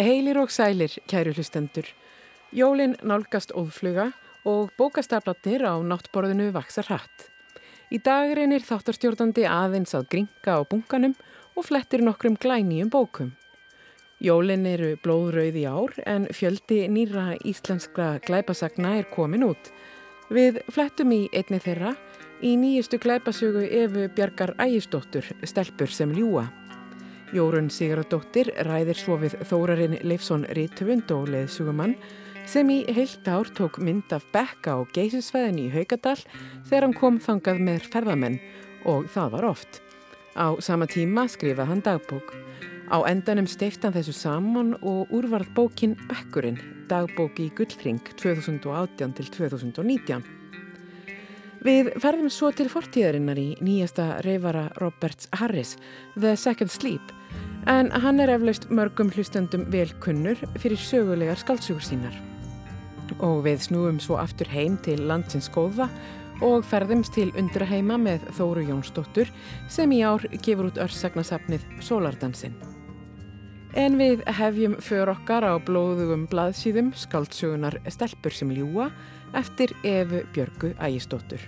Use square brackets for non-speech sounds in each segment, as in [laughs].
Heilir og sælir, kæru hlustendur. Jólin nálgast óðfluga og bókastaflatnir á náttborðinu vaksar hratt. Í dag reynir þáttarstjórnandi aðeins að gringa á bunkanum og flettir nokkrum glænýjum bókum. Jólin eru blóðrauð í ár en fjöldi nýra íslenskra glæpasagna er komin út. Við flettum í einni þeirra í nýjustu glæpasögu Efu Bjarkar Ægisdóttur, stelpur sem ljúa. Jórun Sigurðardóttir ræðir svo við Þórarinn Leifsson Rítvund og leðsugumann sem í heilt ár tók mynd af Bekka og Geysisveðin í Haugadal þegar hann kom þangað með ferðamenn og það var oft. Á sama tíma skrifað hann dagbók. Á endanum steifti hann þessu saman og úrvarð bókin Bekkurinn, dagbók í Gullring 2018 til 2019. Við ferðum svo til fortíðarinnar í nýjasta reyfara Roberts Harris, The Second Sleep, en hann er eflaust mörgum hlustendum velkunnur fyrir sögulegar skaldsugur sínar. Og við snúum svo aftur heim til landsins góða og ferðumst til undraheima með Þóru Jónsdóttur sem í ár gefur út örsagnasafnið Sólardansinn. En við hefjum för okkar á blóðugum blaðsýðum skaldsugunar Stelpur sem ljúa eftir Efu Björgu Ægistóttur.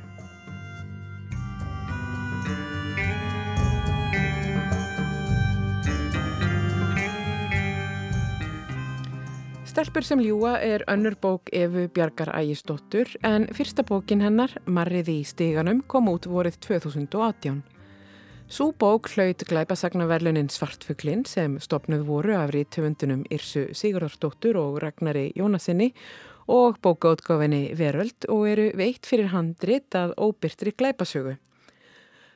Stelpur sem ljúa er önnur bók Efu Bjarkar Ægistóttur en fyrsta bókin hennar, Marriði í stíganum, kom út vorið 2018. Sú bók hlaut glæpasagnaverlunin Svartfuglin sem stopnuð voru af rítöfundunum Irsu Sigurðardóttur og Ragnari Jónasinni og bókaútgáfinni Veröld og eru veitt fyrir handrit að óbyrtri glæpasögu.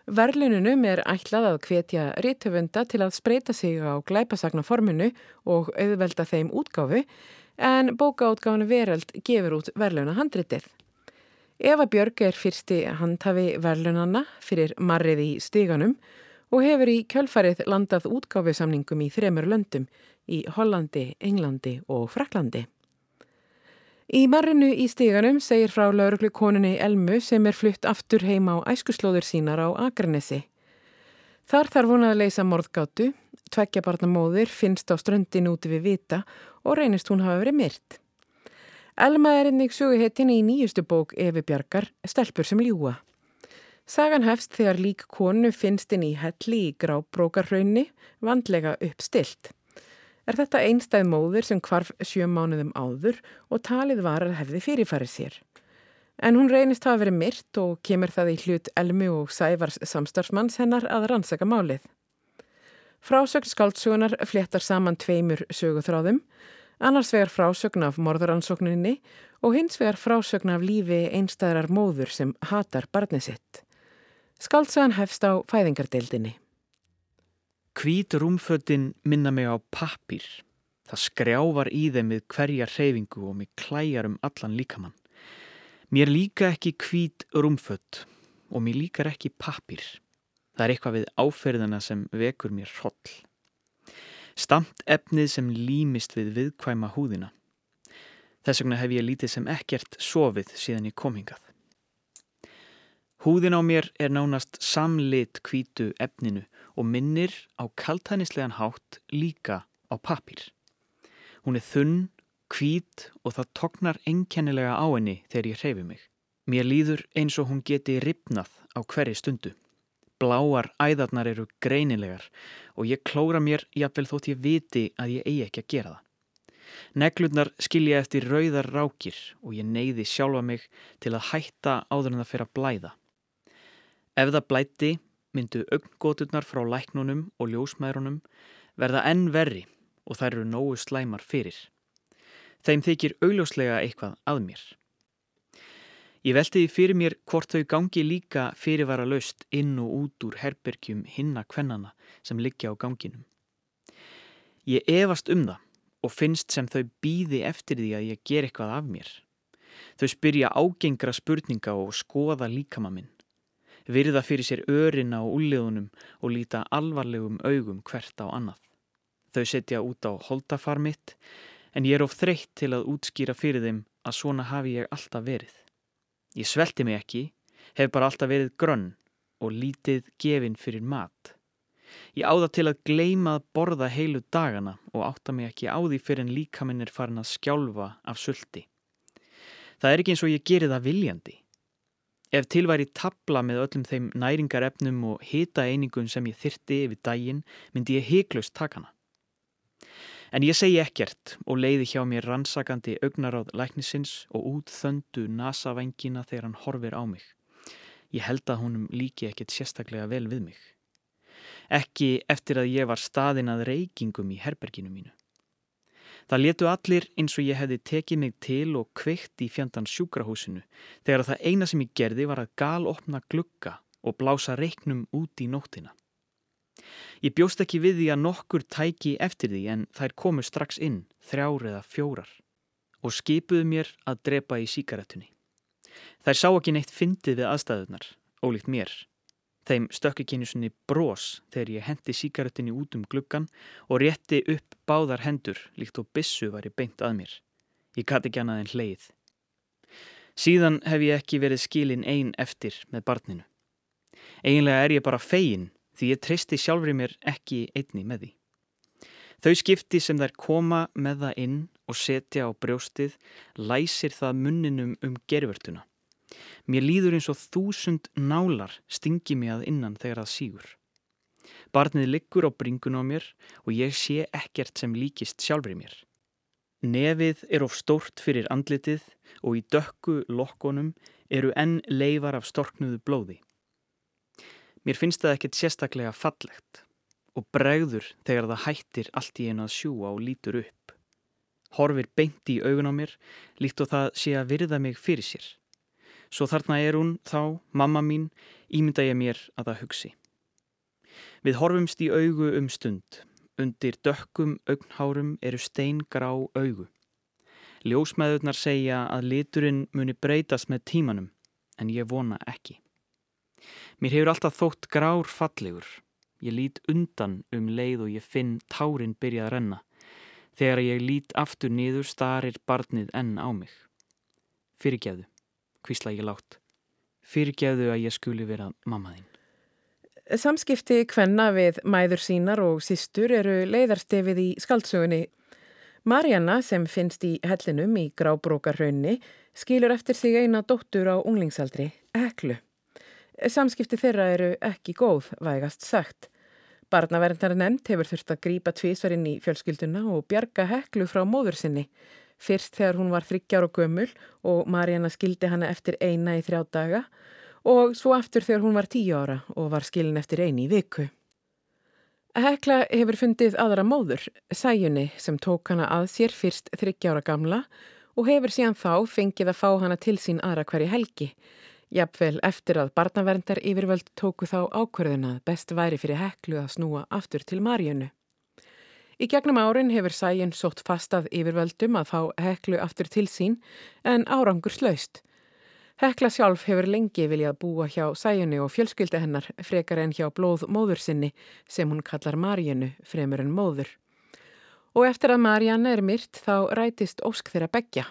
Verlununum er ætlað að hvetja rítöfunda til að spreita sig á glæpasagnaforminu og auðvelda þeim útgáfu en bókaútgáfinu Veröld gefur út verluna handritið. Eva Björg er fyrsti handhafi verlunanna fyrir marrið í stíganum og hefur í kjölfarið landað útgáfusamningum í þremur löndum í Hollandi, Englandi og Fraklandi. Í marrinu í stíganum segir frá lauruglu konunni Elmu sem er flutt aftur heima á æskuslóður sínar á Akranesi. Þar þarf hún að leysa morðgátu, tveggja barna móðir finnst á ströndin úti við vita og reynist hún hafa verið myrt. Elma er einnig söguhettin í nýjustu bók Efi Bjarkar, Stelpur sem ljúa. Sagan hefst þegar lík konu finnst inn í helli í grábrókarraunni, vandlega uppstilt. Er þetta einstæð móður sem kvarf sjö mánuðum áður og talið var að hefði fyrirfarið sér. En hún reynist hafa verið myrt og kemur það í hlut Elmi og Sævars samstarfsmanns hennar að rannsaka málið. Frásögn skaldsugunar fléttar saman tveimur söguþráðum, annars vegar frásögn af morðaransókninni og hins vegar frásögn af lífi einstæðrar móður sem hatar barnið sitt. Skaldsugan hefst á fæðingardeildinni. Hvít rúmföttin minna mig á pappir. Það skrjávar í þeim við hverja hreyfingu og mig klæjar um allan líkamann. Mér líka ekki hvít rúmfött og mér líkar ekki pappir. Það er eitthvað við áferðina sem vekur mér hroll. Stamt efnið sem límist við viðkvæma húðina. Þess vegna hef ég lítið sem ekkert sofið síðan ég komingað. Húðin á mér er nánast samlit hvítu efninu og minnir á kaltænislegan hátt líka á papír. Hún er þunn, hvít og það tognar enkennilega á henni þegar ég hreyfi mig. Mér líður eins og hún geti ripnað á hverju stundu. Bláar æðarnar eru greinilegar og ég klóra mér jafnvel þótt ég viti að ég eigi ekki að gera það. Neglurnar skilja eftir rauðar rákir og ég neyði sjálfa mig til að hætta áður en það fyrir að blæða. Ef það blætti myndu augngóturnar frá læknunum og ljósmæðrunum verða enn verri og þær eru nógu slæmar fyrir. Þeim þykir augljóslega eitthvað að mér. Ég veltiði fyrir mér hvort þau gangi líka fyrirvara löst inn og út úr herbergjum hinna kvennana sem liggja á ganginum. Ég efast um það og finnst sem þau býði eftir því að ég ger eitthvað af mér. Þau spyrja ágengra spurninga og skoða líkama minn virða fyrir sér örina og úliðunum og líta alvarlegum augum hvert á annað. Þau setja út á holdafar mitt en ég er of þreytt til að útskýra fyrir þeim að svona hafi ég alltaf verið. Ég svelti mig ekki, hef bara alltaf verið grönn og lítið gefinn fyrir mat. Ég áða til að gleima að borða heilu dagana og átta mig ekki á því fyrir en líka minn er farin að skjálfa af sulti. Það er ekki eins og ég gerir það viljandi. Ef til væri tabla með öllum þeim næringarefnum og hita einingun sem ég þyrti yfir daginn myndi ég heiklaust taka hana. En ég segi ekkert og leiði hjá mér rannsakandi augnaráð læknisins og útþöndu nasavengina þegar hann horfir á mig. Ég held að honum líki ekkert sérstaklega vel við mig. Ekki eftir að ég var staðin að reykingum í herberginu mínu. Það letu allir eins og ég hefði tekið mig til og kveikt í fjandan sjúkrahúsinu þegar það eina sem ég gerði var að galopna glugga og blása reiknum út í nóttina. Ég bjóst ekki við því að nokkur tæki eftir því en þær komu strax inn, þrjár eða fjórar, og skipuðu mér að drepa í síkaretunni. Þær sá ekki neitt fyndið við aðstæðunar, ólíkt mér. Þeim stökk ekki einu svonni brós þegar ég hendi síkaretinni út um gluggan og rétti upp báðar hendur líkt og bissu var ég beint að mér. Ég gati ekki annað en hleið. Síðan hef ég ekki verið skilin einn eftir með barninu. Einlega er ég bara fegin því ég treysti sjálfur í mér ekki einni með því. Þau skipti sem þær koma með það inn og setja á brjóstið læsir það munninum um gerfurtuna. Mér líður eins og þúsund nálar stingi mig að innan þegar það sígur. Barnið liggur á bringun á mér og ég sé ekkert sem líkist sjálfur í mér. Nefið er of stórt fyrir andlitið og í dökku lokkonum eru enn leifar af storknuðu blóði. Mér finnst það ekkert sérstaklega fallegt og bregður þegar það hættir allt í einu að sjúa og lítur upp. Horfir beint í augun á mér líkt og það sé að virða mig fyrir sér. Svo þarna er hún þá, mamma mín, ímynda ég mér að það hugsi. Við horfumst í augu um stund. Undir dökkum augnhárum eru steingrá augu. Ljósmaðurnar segja að liturinn muni breytast með tímanum, en ég vona ekki. Mér hefur alltaf þótt grár fallegur. Ég lít undan um leið og ég finn tárin byrjað að renna. Þegar ég lít aftur niður starir barnið enn á mig. Fyrirgeðu kvísla ég látt. Fyrirgeðu að ég skuli vera mammaðinn. Samskipti kvenna við mæður sínar og sístur eru leiðarstefið í skaldsögunni. Marjana sem finnst í hellinum í grábrókarhaunni skilur eftir sig eina dóttur á unglingsaldri, Eklu. Samskipti þeirra eru ekki góð, vægast sagt. Barnaverndar nefnd hefur þurft að grípa tvísvarinn í fjölskylduna og bjarga Heklu frá móður sinni. Fyrst þegar hún var þryggjar og gömul og Marjana skildi hana eftir eina í þrjá daga og svo aftur þegar hún var tíu ára og var skilin eftir eini í viku. Hekla hefur fundið aðra móður, Sæjunni, sem tók hana að sér fyrst þryggjára gamla og hefur síðan þá fengið að fá hana til sín aðra hverju helgi. Jafnvel eftir að barnaverndar yfirvöld tóku þá ákverðuna best væri fyrir Heklu að snúa aftur til Marjunu. Í gegnum árin hefur sæjinn sótt fastað yfirvöldum að fá heklu aftur til sín en árangur slaust. Hekla sjálf hefur lengi viljað búa hjá sæjunni og fjölskylda hennar frekar en hjá blóð móður sinni sem hún kallar Marjanu fremur en móður. Og eftir að Marjana er myrt þá rætist ósk þeirra begja.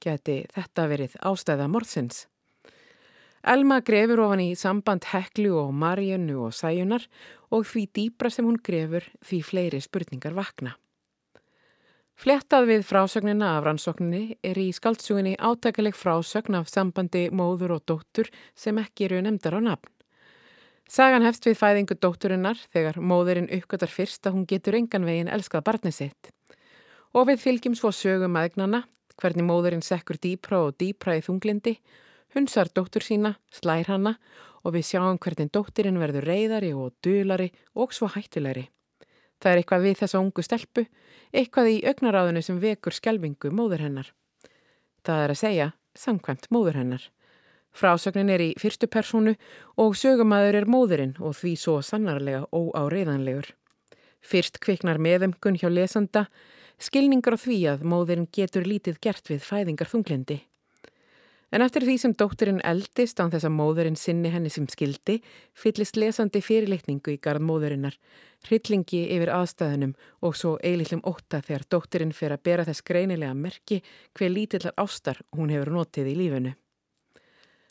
Geti þetta verið ástæða morðsins. Elma grefur ofan í samband Heklu og Marjanu og Sæjunar og því dýbra sem hún grefur því fleiri spurningar vakna. Flettað við frásögnina af rannsókninni er í skaldsúinni átækileg frásögn af sambandi móður og dóttur sem ekki eru nefndar á nafn. Sagan hefst við fæðingu dótturinnar þegar móðurinn uppgötar fyrst að hún getur engan veginn elskað barnið sitt. Og við fylgjum svo sögum aðegnana, hvernig móðurinn sekkur dýpra og dýpra í þunglindi Hunsar dóttur sína, slær hanna og við sjáum hvernig dóttirinn verður reyðari og dulari og svo hættilegri. Það er eitthvað við þessa ungu stelpu, eitthvað í augnaráðinu sem vekur skjelvingu móður hennar. Það er að segja samkvæmt móður hennar. Frásögnin er í fyrstu personu og sögumæður er móðurinn og því svo sannarlega óáreiðanlegur. Fyrst kviknar meðemgun hjá lesanda, skilningar á því að móðurinn getur lítið gert við fæðingar þunglindi. En eftir því sem dótturinn eldist án þess að móðurinn sinni henni sem skildi, fyllist lesandi fyrirleikningu í garð móðurinnar, hryllingi yfir aðstæðunum og svo eilillum óta þegar dótturinn fer að bera þess greinilega merki hver lítillar ástar hún hefur notið í lífunu.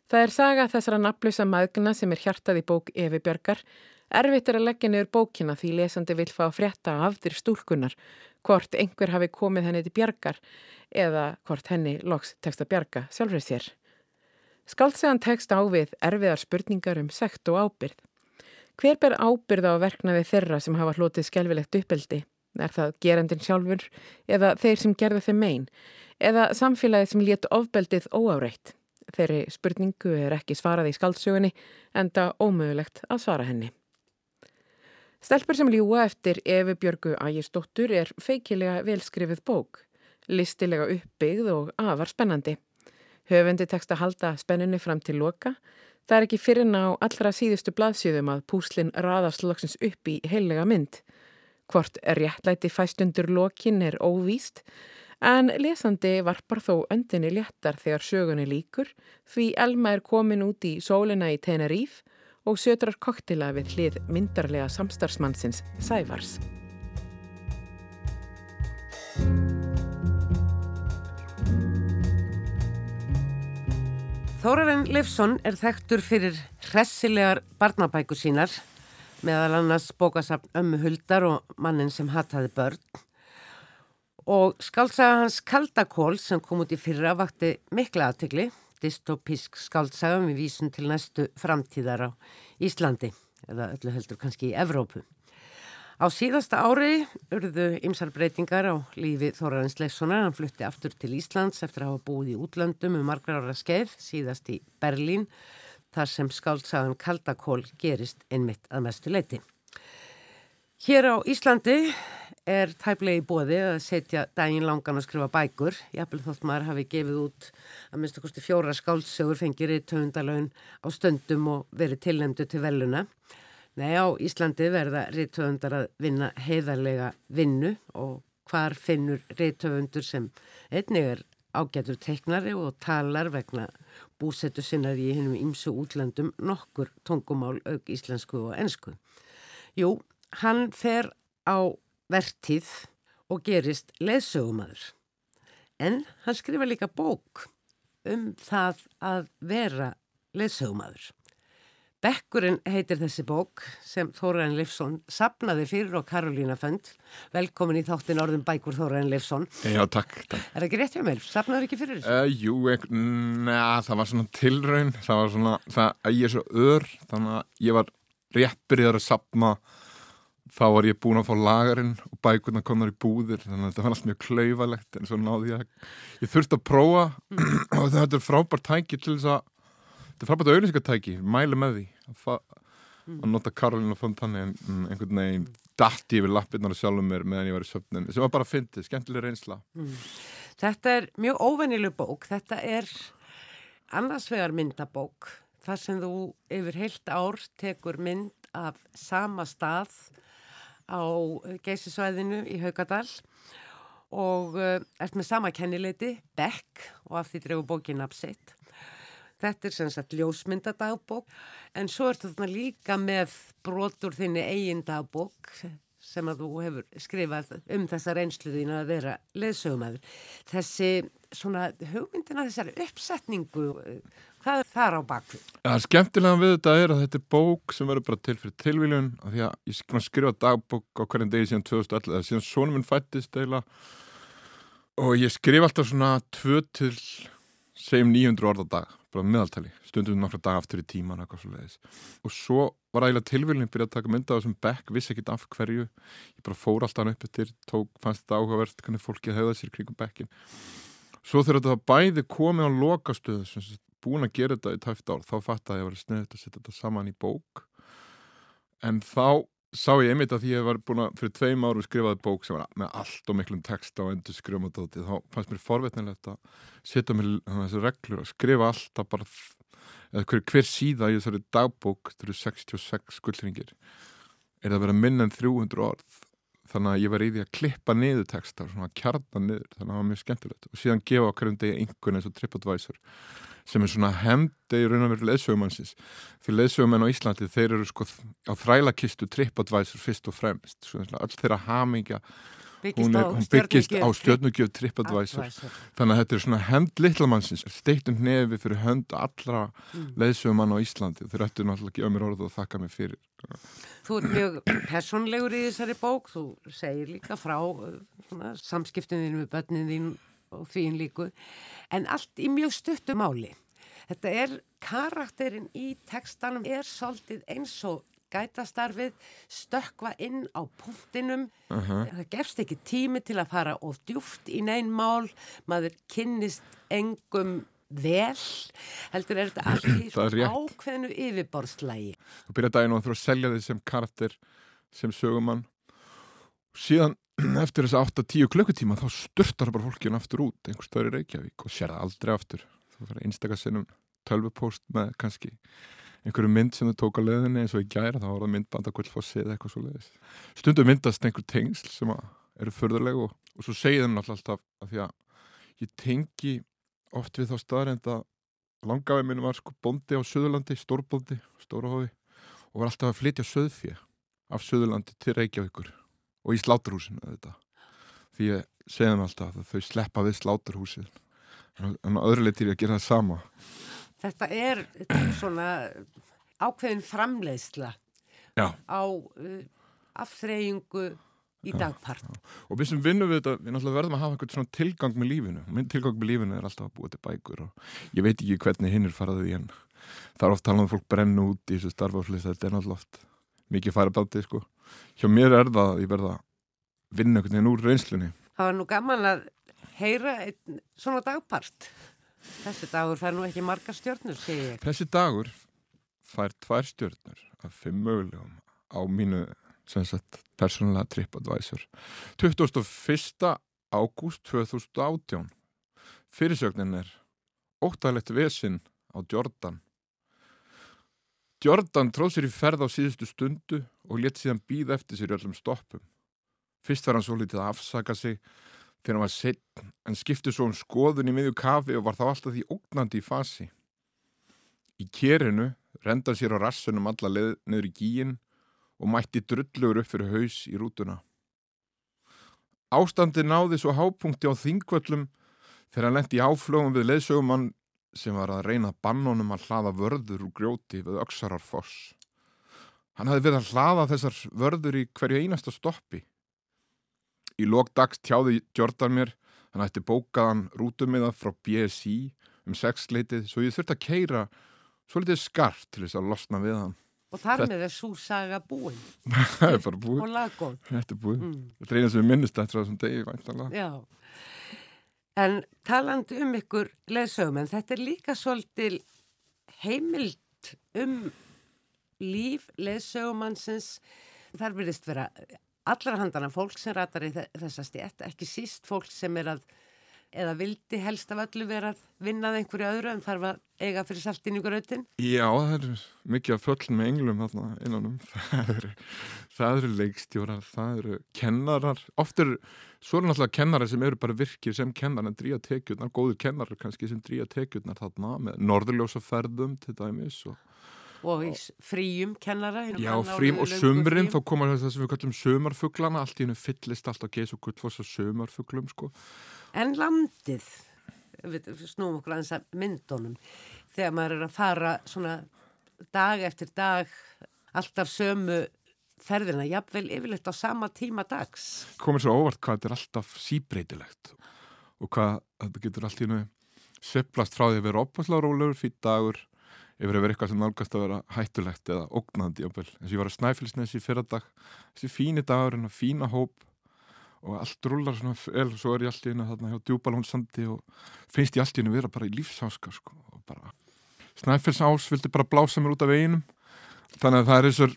Það er saga þessara naflusa maðgna sem er hjartað í bók Efi Björgar, Erfitt er að leggja niður bókina því lesandi vil fá frétta af þér stúlkunar, hvort einhver hafi komið henni til bjargar eða hvort henni loks tekst að bjarga sjálfrið sér. Skaldsegan tekst á við erfiðar spurningar um sekt og ábyrð. Hver ber ábyrð á verknaði þeirra sem hafa hlotið skjálfilegt uppeldi? Er það gerandin sjálfur eða þeir sem gerði þeim megin? Eða samfélagið sem létt ofbeldið óáreitt? Þeirri spurningu er ekki svarað í skaldsögunni en það ómögulegt að svara henni. Stelpur sem ljúa eftir Efi Björgu Ægisdóttur er feikilega velskrifið bók, listilega uppbyggð og afar spennandi. Höfundi tekst að halda spenninu fram til loka. Það er ekki fyrir ná allra síðustu blaðsjöðum að púslinn raðast loksins upp í heilega mynd. Hvort réttlæti fæstundur lokin er óvíst, en lesandi varpar þó öndinni léttar þegar sögunni líkur því Elma er komin út í sólina í Teneríf og sötrar koktila við hlið myndarlega samstarfsmannsins Sævars. Þórarinn Leifsson er þekktur fyrir hressilegar barnabækur sínar meðal annars bókasafn Ömmu Huldar og mannin sem hataði börn og skálsaga hans Kaldakól sem kom út í fyrra vakti mikla aðtegli, dystopísk skálsaga með vísun til næstu framtíðar á Íslandi eða öllu heldur kannski í Evrópu. Á síðasta ári urðu ymsar breytingar á lífi Þóraðins Leifssonar. Hann flutti aftur til Íslands eftir að hafa búið í útlöndum um margra ára skeið, síðast í Berlín, þar sem skáltsagan Kaldakól gerist einmitt að mestu leiti. Hér á Íslandi er tæplegi bóði að setja daginn langan að skrifa bækur. Jafnvel þótt maður hafi gefið út að minnst okkurstu fjóra skáltsögur fengir í töfundalögin á stöndum og verið tilnæmdu til veluna. Nei, á Íslandi verða reytöfundar að vinna heiðarlega vinnu og hvar finnur reytöfundur sem einnig er ágætur teiknari og talar vegna búsettu sinnar í hennum ímsu útlandum nokkur tungumál auk íslensku og ennsku. Jú, hann fer á vertíð og gerist leðsögumadur. En hann skrifa líka bók um það að vera leðsögumadur. Bekkurinn heitir þessi bók sem Þóraðin Leifsson sapnaði fyrir og Karolína Fönd. Velkomin í þáttin orðum bækur Þóraðin Leifsson. Já, takk, takk. Er það ekki rétt hjá mér? Sapnaður ekki fyrir þessu? Uh, jú, ek, neða, það var svona tilraun. Það var svona, það að ég er svo ör, þannig að ég var rétt byrjaður að sapna. Þá var ég búin að fá lagarinn og bækurna komnar í búðir, þannig að þetta var alltaf mjög klauvalegt en svo náði ég að, ég þurfti að prófa mm. [clears throat] og þetta er frábært tæki til þess að þetta er frábært auðvilsingatæki, mæli með því að, mm. að nota Karolina Fontani en mm, einhvern veginn dætti yfir lappirnar sjálfum mér meðan ég var í söpnum sem var bara að fyndi, skemmtileg reynsla. Þetta er mjög óvennileg bók þetta er annarsvegar myndabók þar sem þú yfir heilt ár tekur mynd af sama stað á geysisvæðinu í Haugadal og uh, ert með sama kennileiti, Beck og af því drefur bókin apsitt Þetta er sem sagt ljósmyndadagbók en svo er þetta líka með brotur þinni eigin dagbók sem að þú hefur skrifað um þessa reynslu þín að vera leðsögumæður. Þessi svona hugmyndina þessari uppsetningu, hvað er þar á bakfið? Það skemmtilega við þetta er að þetta er bók sem verður bara til fyrir tilvíljun og því að ég skrifa dagbók á hverjum degi síðan 2011, síðan sónum minn fættist eila og ég skrif alltaf svona 2 til segjum 900 orð á dag bara meðaltali, stundum nokkra dag aftur í tíman og svo var ægilega tilvílinn byrjað að taka mynda á þessum bekk vissi ekkit af hverju, ég bara fór alltaf upp eftir, tók, fannst þetta áhugavert hvernig bekkin svo þegar þetta bæði komið á lokastöðu, búin að gera þetta í tæft ár, þá fatt að ég var sniðið að setja þetta saman í bók. En þá sá ég einmitt að því að ég var búin að fyrir tveim árum skrifaði bók sem var með allt og miklum text á endur skrifum og dótið, þá fannst mér forvetnilegt að setja mér þessi reglur og skrifa alltaf bara eða hver, hver síða í þessari dagbók eru 66 gullringir er það að vera minn en 300 orð þannig að ég var í því að klippa niður texta og svona að kjarna niður þannig að það var mjög skemmtilegt. Og síðan gefa okkur um degi einhvern eins og TripAdvisor sem er svona hemdi í raun og veru leðsögumannsins því leðsögumenn á Íslandi þeir eru sko á þrælakistu TripAdvisor fyrst og fremst. All þeirra hamingja hún, er, hún byggist á stjórnugjöf TripAdvisor. Þannig að þetta er svona hemd litlamannsins steittum nefi fyrir hönd allra mm. leðsögumann á Íslandi. Þeir ættu náttúrulega að gefa mér orð og þakka mér fyrir. Þú ert mjög personlegur í þessari bók, þú segir líka frá uh, samskiptuninu við börnin þín og þín líku, en allt í mjög stuttu máli. Þetta er, karakterin í tekstanum er svolítið eins og gætastarfið, stökva inn á punktinum, uh -huh. það gefst ekki tími til að fara of djúft í neyn mál, maður kynnist engum vel, heldur er þetta allir [clears throat] ákveðnu yfirborðslægi. Þú byrjaði daginn og þú þurfa að selja þið sem karakter, sem sögumann, síðan [clears throat] eftir þess að 8-10 klukkutíma þá störtar bara fólkinu aftur út einhver stöður í Reykjavík og sér það aldrei aftur. Þú fyrir einstakasinnum tölvupóst með kannski einhverju mynd sem þau tók á leðinni eins og í gæra þá var það myndband að gullfossi eða eitthvað svo leiðis stundum myndast einhver tengsl sem eru förðurleg og, og svo segið þeim alltaf að því að ég tengi oft við þá staðarind að langaðið minn var sko bondi á Suðurlandi, stórbóndi, stórahófi og var alltaf að flytja söðfið af Suðurlandi til Reykjavíkur og í sláturhúsinu þetta því ég segðum alltaf að þau sleppa við sláturhúsið. En öðru leitir ég að gera það sama Þetta er, svona ákveðin framleiðsla Já. á uh, afþreyingu í dagpart. Já, já. Og við sem vinnum við þetta, við náttúrulega verðum að hafa eitthvað svona tilgang með lífinu. Minn tilgang með lífinu er alltaf að búa til bækur og ég veit ekki hvernig hinn er faraðið í henn. Það er oft talað um fólk brennu út í þessu starfaflýst, þetta er náttúrulega oft mikið færabátti, sko. Hjá mér er það að ég verða að vinna einhvern veginn úr reynslunni. Það var nú gaman að heyra svona dagpart. Þessi dagur fær nú ekki marga stjórnur, segi ég. Þessi dagur fær tvær stjórnur af fimm mögulegum á mínu persónulega TripAdvisor. 21. ágúst 2018. Fyrirsögnin er óttalegt vesinn á Jordan. Jordan tróð sér í ferð á síðustu stundu og let síðan býða eftir sér öllum stoppum. Fyrst var hann svo litið að afsaka sig þegar hann var setn en skipti svo um skoðun í miðju kafi og var þá alltaf því ógnandi í fasi. Í kérinu renda sér á rassunum alla leð neður í gíin og mætti drullugur upp fyrir haus í rútuna. Ástandi náði svo hápunkti á þingvöllum þegar hann lendi áflögum við leðsögumann sem var að reyna bannunum að hlaða vörður úr grjóti við öksararfoss. Hann hafði verið að hlaða þessar vörður í hverju einasta stoppi Í lókdags tjáði Jordan mér, hann ætti bókaðan rútumiða frá BSI um sexleitið, svo ég þurfti að keira svo litið skarft til þess að losna við hann. Og þar með svo saga búin. [laughs] Það er bara búin. Og laggóð. Þetta er búin. Mm. Þetta er eina sem við minnist eftir þessum degi, væntalega. Já. En talandi um ykkur leðsögum, en þetta er líka svolítil heimild um líf leðsögumannsins. Þar verðist vera allra handana fólk sem ratar í þessa stjætt, ekki síst fólk sem er að eða vildi helst af öllu vera að vinnað einhverju öðru en þarf að eiga fyrir saltin í gröðin? Já, það er mikið að föllin með englum þarna innanum. [laughs] Það eru, eru leikstjórar, það eru kennarar. Oft eru, svo eru náttúrulega kennarar sem eru bara virkir sem kennar en dríja tekjurnar, góður kennarar kannski sem dríja tekjurnar þarna með norðurljósaferðum til dæmis og og fríum kennara Já, frím og sömurinn, þá koma það sem við kallum sömarfuglana, allt í hennu fyllist alltaf geðs og gullfoss og sömarfuglum sko. En landið við snúum okkur aðeins að myndunum. Þegar maður er að fara svona dag eftir dag alltaf sömu ferðina, jafnvel yfirleitt á sama tíma dags. Komir svo óvart hvað þetta er alltaf síbreytilegt og hvað þetta getur allt í hennu söplast frá því að vera lögur fyrir dagur yfir að vera eitthvað sem nálgast að vera hættulegt eða ógnandi eins og ég var að snæfilsnesi fyrir dag. Þessi fíni dagur, en að fína hóp og allt rullar svona vel og svo er ég allt í einu þarna hjá djúbalónsandi og finnst ég allt í einu vera bara í lífsáska sko, og bara snæfilsás vildi bara blása mér út af veginum. Þannig að það er þessar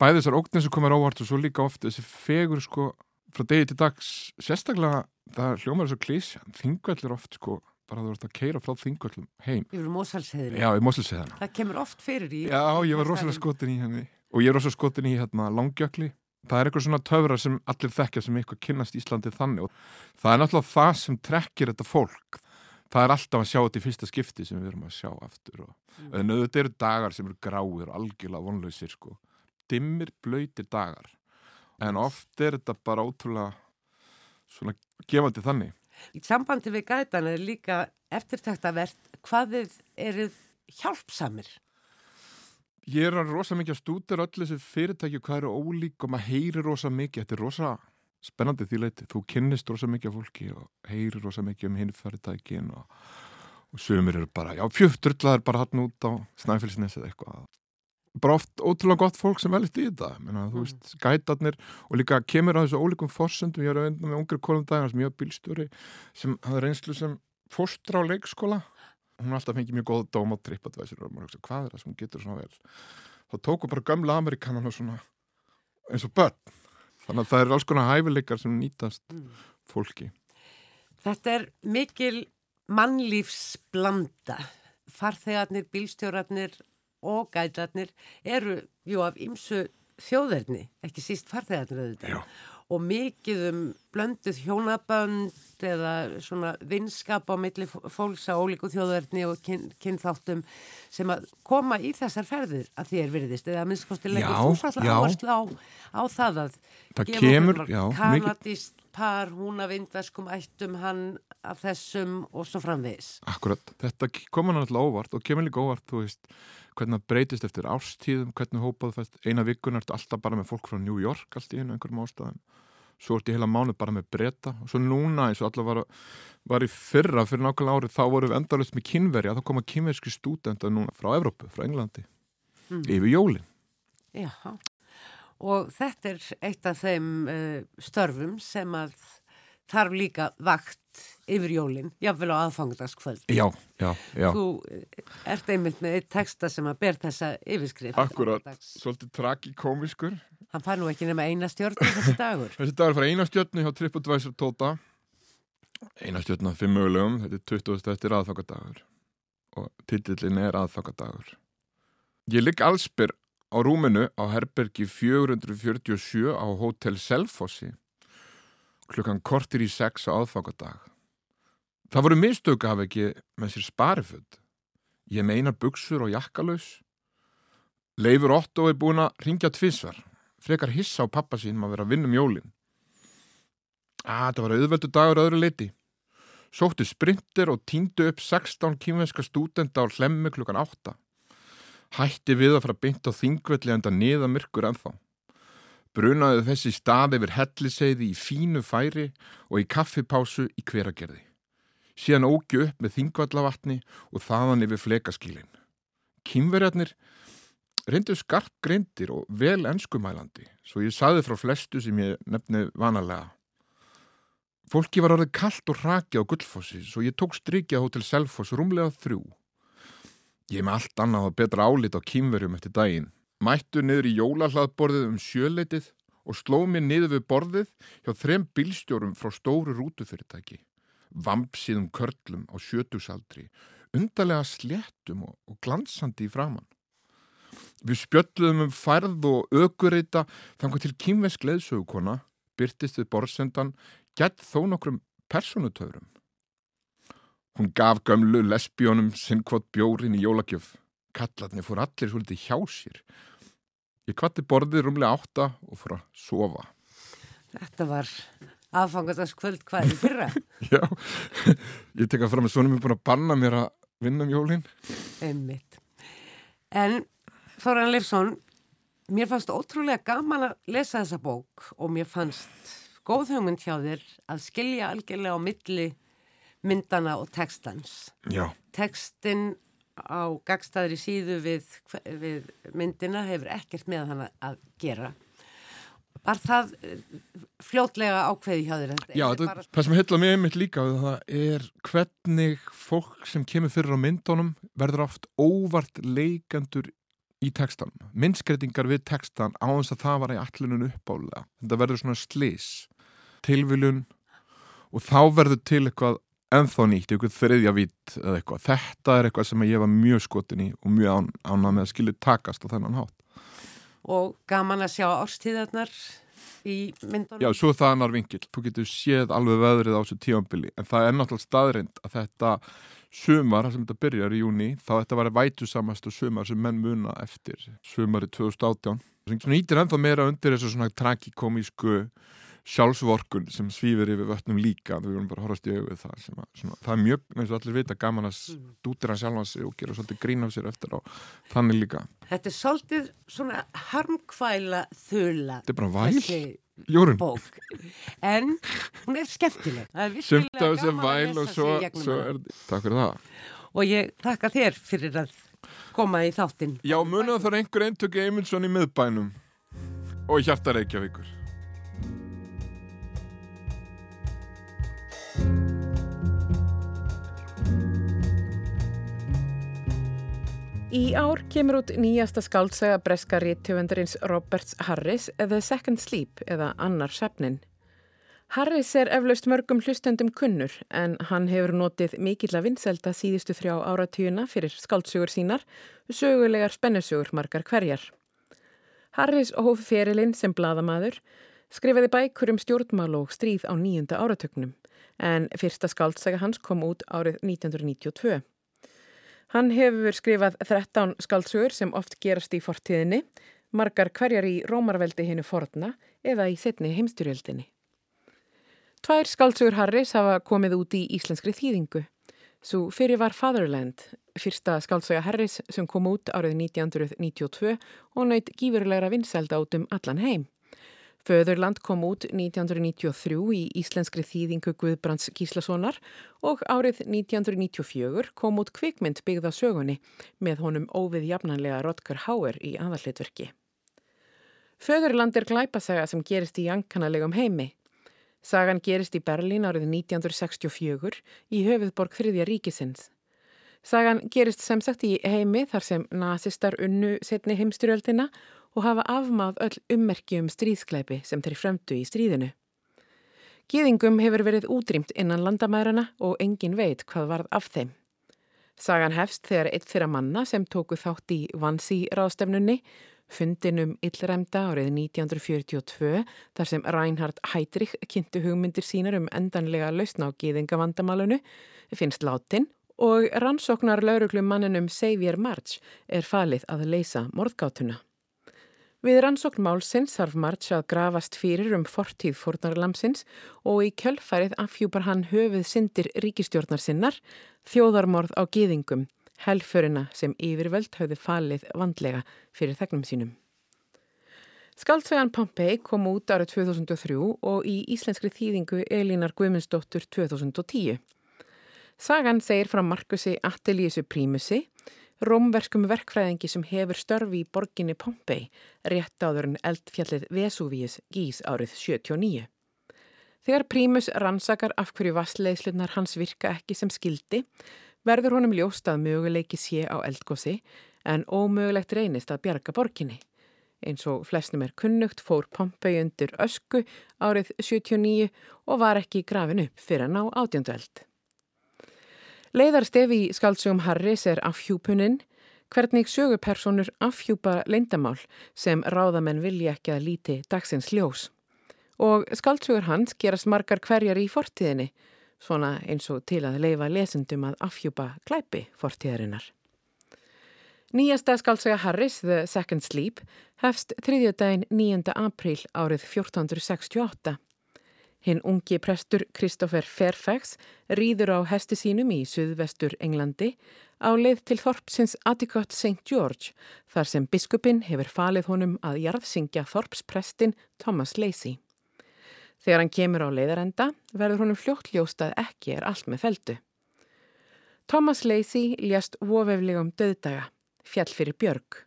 bæði þessar ógnir sem komur óvart og svo líka oft þessi fegur sko frá degi til dags. Sérstaklega það hljómar þessar klísja þingvellir oft sko bara þú ert að keira frá þingöllum heim. Yfir Mósalsheðinu Já, í Mósalsheðinu Það kemur oft fyrir í Já, ég var rosalega skotin í henni. Og ég er rosalega skotin í hérna langjökli. Það er eitthvað svona töfra sem allir þekkja sem eitthvað kynast Íslandi þannig. Og það er náttúrulega það sem trekkir þetta fólk. Það er alltaf að sjá þetta í fyrsta skipti sem við erum að sjá aftur og mm. þetta eru dagar sem eru gráir og algjörlega vonlausir sko. Dimmir, blöytir dagar. En oft er þetta bara ótrúlega svona gefandi þannig Í sambandi við gætan er líka eftirtæktavert hvað þið eruð hjálpsamir. ég er að rosa mikið að stúdera öll þessi fyrirtæki og hvað eru ólík og maður heyrir rosa mikið, þetta er rosa spennandi því leiti, þú kynnist rosa mikið af fólki og heyrir rosa mikið um hinn fyrirtækin og, og sömur eru bara, já, fjöfturlaður bara hann út á snæfellsnes eða eitthvað bara oft ótrúlega gott fólk sem velist í þetta. Menna, þú veist, gætarnir og líka kemur á þessu ólíkum forsöndum, ég er að vinna með ungar daginn sem ég var bílstjóri sem hafði reynslu sem fóstra á leikskóla. Hún alltaf fengið mjög góð dóm á tripadvæsir og maður hugsa, hvað er það sem getur svona vel? Þá tóku bara gamla Amerikanan og svona eins og börn. Þannig að það er alls konar hæfileikar sem nýtast Mm. fólki. Þetta er mikil mannlífsblanda. Farþegarnir, bílstjórarnir og gætarnir eru jú af ymsu þjóðverðni, ekki síst farþegarnir auðvitað. Já. Og mikið um blönduð hjónabönd eða svona vinskap á milli fólks á ólíku þjóðverðni og kyn, kynþáttum sem að koma í þessar ferðir að því er virðist eða að minnst kosti Já, leggur þú svolítið áherslu á, á það að það kemur, kanadíst par, hún af indverskum ættum, hann af þessum og svo framvegis. Akkurat, þetta koma náttúrulega óvart og kemur líka óvart, þú veist, hvernig það breytist eftir ástíðum, hvernig hópað fæst. Eina vikun ertu alltaf bara með fólk frá New York allt í einu einhverjum ástæðum. Svo ertu í heila mánuð bara með breyta og svo núna eins og allar var, var í fyrra fyrir nákvæmlega árið, þá voru við endalust með kynverja, þá koma kynverski stúdenda núna frá Evrópu, frá Englandi Mm. yfir jólin. Já, og þetta er eitt af þeim uh, störfum sem að þarf líka vakt yfir jólin, jáfnvel á aðfangdaskvöld. Já, já, já. Þú eh, ert einmitt með eitt texta sem að ber þessa yfirskrift. Akkurat, svolítið tragikomiskur. Hann fær nú ekki nema eina stjórn þessi dagur. [laughs] Þessi dagur fara eina stjörnu hjá TripAdvisor Tóta eina stjörnu að fimm mögulegum þetta er 20. eftir aðfangadagur og titillin er aðfangadagur Ég ligg allsbyr á rúminu á herbergi 447 á Hotel Selfossi klukkan kortir í sex á aðfangadag Það voru mistök hafa ekki með sér spariföld Ég meinar buksur og jakkalaus Leifur Otto er búin að ringja tvisvar frekar hissa á pappa sínum að vera að vinna um jólin. Að, það var auðveldu dagur öðru leiti. Sóttu sprinter og týndu upp 16 kýmvenska stúdenda á hlemmi klukkan 8. Hætti við að fara beint á þingvelli enda niða myrkur ennþá. Brunaði þessi stað yfir helliseiði í fínu færi og í kaffipásu í hveragerði. Síðan ógju upp með þingvallavatni og þaðan yfir flekaskílin. Kýmverjarnir reyndu skarp greindir og vel enskumælandi, svo ég saði frá flestu sem ég nefni vanalega. Fólki var orðið kallt og raki á gullfossi, svo ég tók strikið á Hotel Selfoss rúmlega þrjú. Ég með allt annað og betra álit á kýmverjum eftir daginn. Mættu niður í jólahlaðborðið um sjöleitið og sló mér niður við borðið hjá þrem bílstjórum frá stóru rútufyrirtæki. Vampsíðum körlum á sjötusaldri, undarlega sléttum og, og glansandi í framann. Við spjöldluðum um færð og ökureita þangar til kýmvesk leðsögukona byrtist við borðsendan gett þó nokkrum personutöfrum. Hún gaf gömlu lesbíunum sinnkvot bjórin í jólagjöf. Kallarnir fór allir svolítið hjá sér. Ég kvatti borðið rúmlega átta og fór að sofa. Þetta var aðfangadaskvöld hvað í fyrra. [laughs] Já, ég tek að fram að svona mér búin að banna mér að vinna um jólin. Einmitt. En Þóran Leifsson, mér fannst ótrúlega gaman að lesa þessa bók og mér fannst góð hugmynd hjá þér að skilja algjörlega á milli myndana og textans. Já, Textin á gagstaðri síðu við, við myndina hefur ekkert með hana að gera. Var það eh, fljótlega ákveði hjá þér? Já þetta, það sem heitla mig einmitt líka það er hvernig fólk sem kemur fyrir á myndunum verður oft óvart leikandur í textanum. Myndskreitingar við textan á þess að það var í allunum uppálega. Þetta verður svona slis, tilviljun og þá verður til eitthvað ennþá nýtt, eitthvað þriðja vitt eða eitthvað. Þetta er eitthvað sem ég var mjög skotin í og mjög án, ánað með að skilja takast á þennan hátt. Og gaman að sjá árstíðarnar í myndunum? Já, svo það annar vingill. Þú getur séð alveg veðrið á þessu tímanbili en það er náttúrulega staðrind að þetta sumar, það sem þetta byrjar í júni þá þetta var vætusamast og sumar sem menn muna eftir sumari 2018 sem nýtir ennþá meira undir þessu svona tragikomísku sjálfsvorkun sem svífur yfir vötnum líka við vorum bara að horfast í auðvið það sem að, svona, það er mjög, eins og allir vita, gaman að dútir hann sjálfa sig og gera svolítið grín af sér eftir á þannig líka. Þetta er svolítið svona harmkvæla þula Þetta er bara væl, Jórun bók. En hún er skemmtileg. Sumt af þessi væl og svo, svo er Takk fyrir það. Og ég þakka þér fyrir að koma í þáttinn. Já, munið er einhver eintöki Eymundsson í miðbænum. Og hjarta Reykjavíkur Í ár kemur út nýjasta skáltsaga breska rítvöndarins Roberts Harris The Second Sleep eða Annar Svefnin. Harris er eflaust mörgum hlustendum kunnur en hann hefur notið mikill að vinselda síðustu þrjá áratugina fyrir skáltsugur sínar, sögulegar spennusögur margar hverjar. Harris hóf ferilinn sem bladamaður, skrifaði bækur um stjórnmál og stríð á nýjunda áratögnum en fyrsta skáltsaga hans kom út árið 1992. Hann hefur skrifað 13 skaldsugur sem oft gerast í fortíðinni, margar hverjar í Rómarveldi hinnu forna eða í setni heimstyrjöldinni. Tvær skaldsugur Harris hafa komið út í íslenskri þýðingu. Svo fyrir var Fatherland, fyrsta skaldsuga Harris sem kom út árið 1992 og naut gífurlegra vinsælda út um allan heim. Föðurland kom út 1993 í íslenskri þýðingu Guðbrands Gíslasonar og árið 1994 kom út kvikmynd byggða sögunni með honum óvið jafnanlega Rodger Hauer í aðallitverki. Föðurland er glæpasaga sem gerist í jankanalegum heimi. Sagan gerist í Berlín árið 1964 í höfuðborg þriðja ríkisins. Sagan gerist sem sagt í heimi þar sem nazistar unnu setni heimstyrjöldina og hafa afmáð öll ummerki um stríðskleipi sem þeir fremdu í stríðinu. Gýðingum hefur verið útrýmt innan landamærarna og engin veit hvað varð af þeim. Sagan hefst þegar eitt þeirra manna sem tóku þátt í Vansi ráðstefnunni, fundinum illræmda árið 1942 þar sem Reinhard Heydrich kynntu hugmyndir sínar um endanlega lausna á gýðingavandamálunu, finnst látin og rannsóknar lauruglum manninum Xavier March er falið að leysa morðgátuna. Við rannsókn málsins þarf March að grafast fyrir um fortíð fórnarlamsins og í kjölfarið afhjúpar hann höfuð syndir ríkistjórnar sinnar, þjóðarmorð á gýðingum, helförina sem yfirvöld hafði falið vandlega fyrir þegnum sínum. Skaldsagan Pompei kom út árið 2003 og í íslenskri þýðingu Elínar Guðmundsdóttur 2010. Sagan segir frá Markusi Attilíusu Prímusi, rómverskum verkfræðingi sem hefur störfi í borginni Pompei, rétt áður en eldfjallið Vesúvíus gís árið 79. Þegar Prímus rannsakar af hverju vassleislunar hans virka ekki sem skildi, verður honum ljóst að möguleiki sé á eldgósi en ómögulegt reynist að bjarga borginni. Eins og flesnum er kunnugt fór Pompei undir ösku árið 79 og var ekki grafin upp fyrir hann á átjöndu eld. Leiðarstefi í skaldsögum Harris er afhjúpuninn, hvernig sögupersonur afhjúpa leindamál sem ráðamenn vilja ekki að líti dagsins ljós. Og skaldsögur hans gerast margar hverjar í fortíðinni, svona eins og til að leifa lesendum að afhjúpa klæpi fortíðarinnar. Nýjasta skaldsaga Harris, The Second Sleep, hefst þriðjöldaginn 9. apríl árið 1468. Hinn ungi prestur Kristoffer Fairfax rýður á hesti sínum í suðvestur Englandi á leið til Þorpsins Atticot St. George þar sem biskupin hefur falið honum að jarðsingja Þorpsprestin Thomas Lacey. Þegar hann kemur á leiðarenda verður honum fljóttljóst að ekki er allt með feldu. Thomas Lacey lést vofeflegum döðdaga, fjall fyrir björg.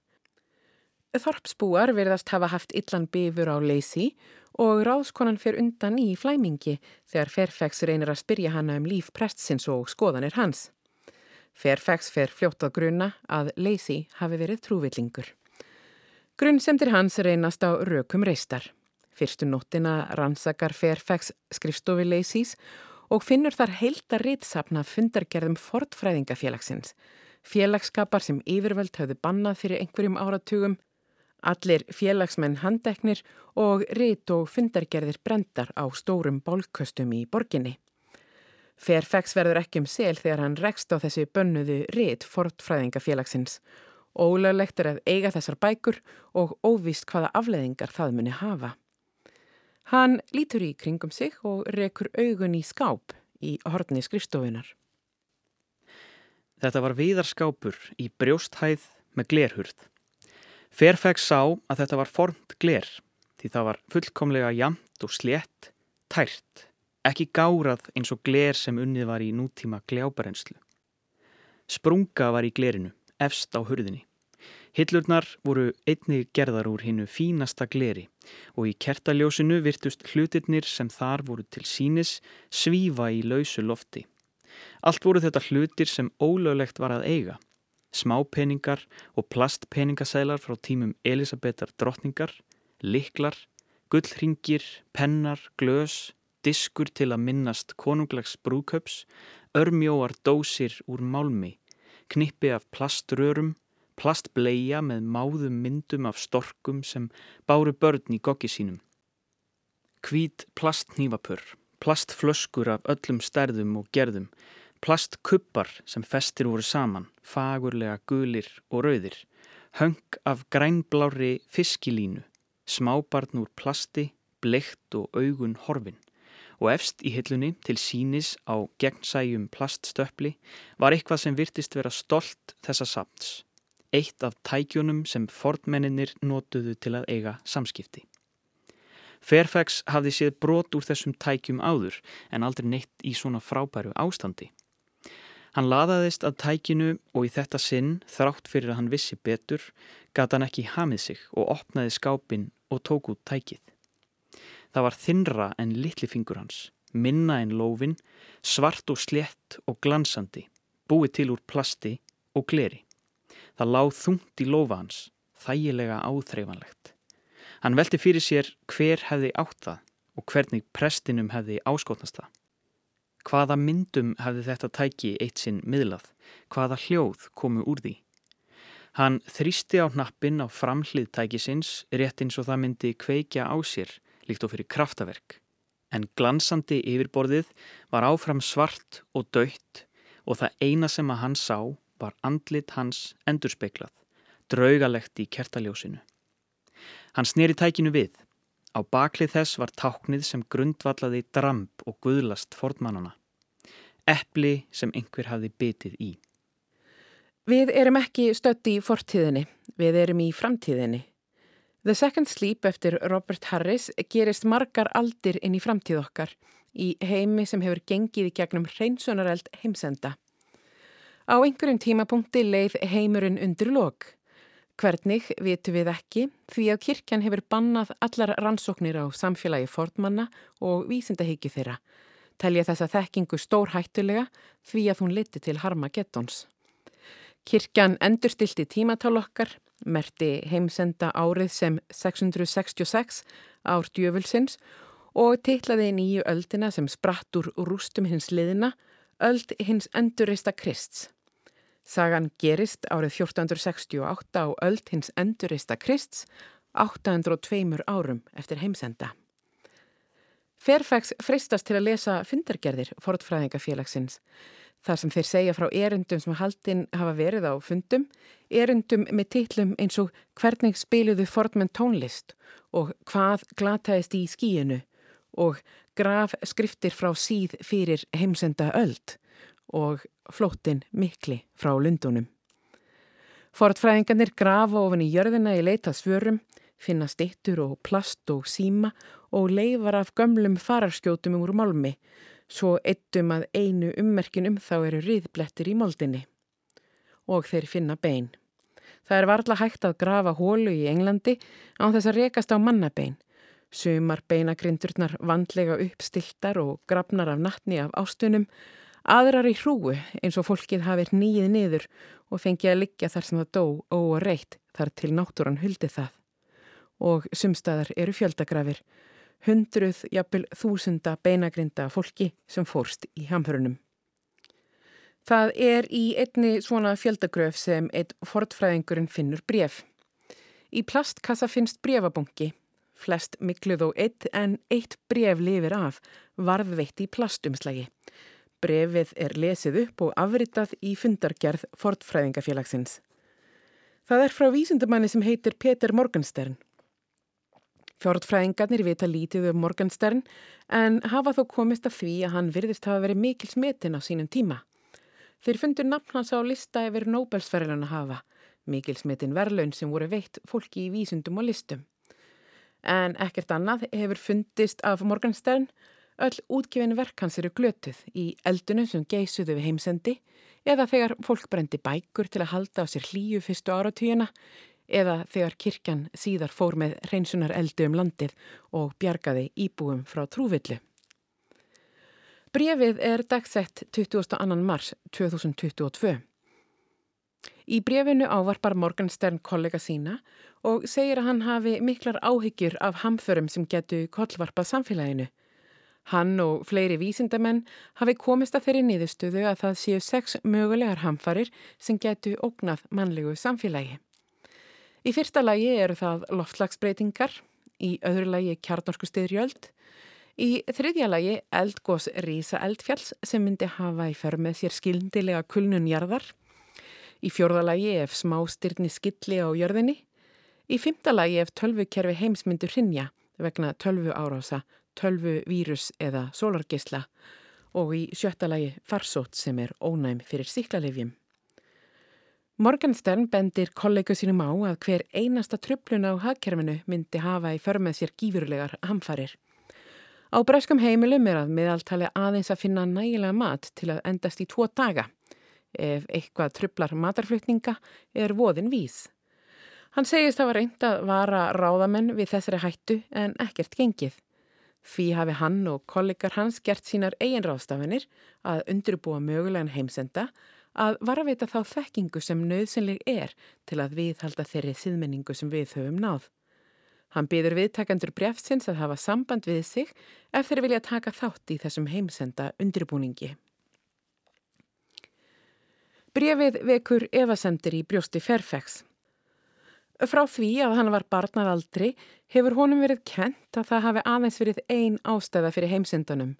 Þorpsbúar verðast hafa haft illan bifur á Lacey og ráðskonan fer undan í flæmingi þegar Fairfax reynir að spyrja hana um líf prestsins og skoðanir hans. Fairfax fer fljótt að gruna að Lacey hafi verið trúvillingur. Grunnsemdir hans reynast á rökum reistar. Fyrstu nóttina rannsakar Fairfax skrifstofi Laceys og finnur þar heilta ritsapna fundargerðum fortfræðingafélagsins, félagskapar sem yfirvöld hafði bannað fyrir einhverjum áratugum, allir félagsmenn handeknir og rit og fundargerðir brendar á stórum bálköstum í borginni. Fairfax verður ekki um sel þegar hann rekst á þessi bönnuðu rit fortfræðingafélagsins. Ólöglegt er að eiga þessar bækur og óvíst hvaða afleðingar það muni hafa. Hann lítur í kringum sig og rekur augun í skáp í horni skrifstofunar. Þetta var viðarskápur í brjósthæð með glerhurð. Fairfax sá að þetta var formt gler því það var fullkomlega jamt og slétt, tært, ekki gárað eins og gler sem unnið var í nútíma gljábarenslu. Sprunga var í glerinu, efst á hurðinni. Hillurnar voru einnig gerðar úr hinnu fínasta gleri og í kertaljósinu virtust hlutirnir sem þar voru til sínis svífa í lausu lofti. Allt voru þetta hlutir sem ólöglegt var að eiga. Smápeningar og plastpeningasælar frá tímum Elisabetar drottningar, liklar, gullringir, pennar, glös, diskur til að minnast konunglags brúköps, örmjóar dósir úr málmi, knippi af plaströrum, plastbleia með máðum myndum af storkum sem báru börn í goggi sínum. Hvít plastnývapur, plastflöskur af öllum stærðum og gerðum, plastkuppar sem festir voru saman, fagurlega gulir og rauðir, höng af grænblári fiskilínu, smábarn úr plasti, bleikt og augun horfin og efst í hillunni til sínis á gegnsæjum plaststöppli var eitthvað sem virtist vera stolt þessa samts eitt af tækjunum sem fornmenninir notuðu til að eiga samskipti. Fairfax hafði séð brot úr þessum tækjum áður en aldrei neitt í svona frábæru ástandi. Hann laðaðist að tækinu og í þetta sinn, þrátt fyrir að hann vissi betur, gata hann ekki hamið sig og opnaði skápin og tók út tækið. Það var þinra en litli fingur hans, minna en lófin, svart og slett og glansandi, búið til úr plasti og gleri. Það láð þungt í lofa hans, þægilega áþreifanlegt. Hann velti fyrir sér hver hefði átt það og hvernig prestinum hefði áskotnast það. Hvaða myndum hefði þetta tæki eitt sinn miðlað? Hvaða hljóð komu úr því? Hann þrýsti á hnappin á framhlið tækisins rétt eins og það myndi kveikja á sér líkt og fyrir kraftaverk. En glansandi yfirborðið var áfram svart og dött og það eina sem að hann sá var andlit hans endurspeiklað, draugalegt í kertaljósinu. Hann sneri tækinu við. Á baklið þess var táknið sem grundvallaði dramp og guðlast fornmannana. Eppli sem einhver hafði bitið í. Við erum ekki stött í fortíðinni, við erum í framtíðinni. The Second Sleep eftir Robert Harris gerist margar aldir inn í framtíð okkar í heimi sem hefur gengið í gegnum hreinsunareld heimsenda. Á einhverjum tímapunkti leið heimurinn undir lok. Hvernig vitu við ekki því að kirkjan hefur bannað allar rannsóknir á samfélagi fornmanna og vísindahyggju þeirra. Telja þessa þekkingu stór hættulega því að hún liti til harma gettons. Kirkjan endurstilti tímatál okkar, merti heimsenda árið sem 666 ár djöfulsins og titlaði nýju öldina sem spratt úr rústum hins liðina, öld hins endurreista Krists. Sagan gerist árið 1468 á öld hins endurista Krists 802 árum eftir heimsenda. Fairfax freistast til að lesa fundargerðir fortfræðingafélagsins. Þar sem þeir segja frá erundum sem haldinn hafa verið á fundum, erundum með titlum eins og hvernig spiluðu fortmenn tónlist og hvað glataðist í skíinu og graf skriftir frá síð fyrir heimsenda öld og flóttin mikli frá lundunum. Fortfræðingarnir grafa ofan í jörðina í leita svörum, finna stittur og plast og síma og leifar af gömlum fararskjótum úr málmi, svo eittum að einu ummerkin um þá eru riðblettir í moldinni. Og þeir finna bein. Það er varla hægt að grafa hólu í Englandi án þess að rekast á mannabein. Sumar beinagrindurnar vandlega uppstiltar og grafnar af nattni af ástunum Aðrar í hrúu eins og fólkið hafið nýið niður og fengið að liggja þar sem það dó og reitt þar til náttúran huldi það. Og sumstaðar eru fjöldagrafir, hundruð, jafnvel þúsunda beinagrinda fólki sem fórst í hamförunum. Það er í einni svona fjöldagröf sem eitt fortfræðingurinn finnur bref. Í plastkassa finnst brefabongi, flest mikluð og eitt en eitt bref lifir af, varðveitt í plastumslagi. Brefið er lesið upp og afritað í fundargerð Fortfræðingafélagsins. Það er frá vísundumanni sem heitir Peter Morgenstern. Fjordfræðingarnir vita lítið um Morgenstern en hafa þó komist að því að hann virðist hafa verið mikil smetin á sínum tíma. Þeir fundur nafn hans á lista yfir Nobelsverðlun að hafa, mikil smetin verðlaun sem voru veitt fólki í vísundum og listum. En ekkert annað hefur fundist af Morgenstern, öll útgefin verk hans eru glötuð í eldunum sem geisuðu við heimsendi eða þegar fólk brendi bækur til að halda á sér hlýju fyrstu áratvíuna eða þegar kirkjan síðar fór með reynsunar eldu um landið og bjargaði íbúum frá trúvillu. Brefið er dagsett 22. mars 2022. Í brefinu ávarpar Morgenstern kollega sína og segir að hann hafi miklar áhyggjur af hamförum sem getu kollvarpað samfélaginu. Hann og fleiri vísindamenn hafi komist að þeirri niðurstöðu að það séu sex mögulegar hamfarir sem getu ógnað mannlegu samfélagi. Í fyrsta lagi eru það loftslagsbreytingar, í öðru lagi kjarnorku stiðrjöld, í þriðja lagi eldgós rísa eldfjalls sem myndi hafa í för með sér skildilega kulnunjarðar, í fjórða lagi ef smá styrni skilli á jörðinni, í fymta lagi ef tölvukerfi heimsmyndur hrinja vegna tölvu árása, tölvu vírus eða sólargisla og í sjötta lagi farsót sem er ónæm fyrir síklarlefjum. Morgenstern bendir kollegu sínum á að hver einasta tröflun á hagkerfinu myndi hafa í förmið sér gífurlegar hamfarir. Á breskum heimilum er að miðaltali aðeins að finna nægilega mat til að endast í tvo daga. Ef eitthvað tröflar matarflutninga er voðin vís. Hann segist að var reynd að vara ráðamenn við þessari hættu en ekkert gengið. Því hafi hann og kollegar hans gert sínar eigin ráðstafinir að undirbúa mögulegan heimsenda að varveita þá þekkingu sem nöðsynleg er til að viðhalda þeirri síðmenningu sem við höfum náð. Hann byður viðtakandur brefsins að hafa samband við sig ef þeir vilja taka þátt í þessum heimsenda undirbúningi. Brefið vekur evasendir í brjósti Fairfax. Frá því að hann var barnaraldri hefur honum verið kent að það hafi aðeins verið ein ástæða fyrir heimsendanum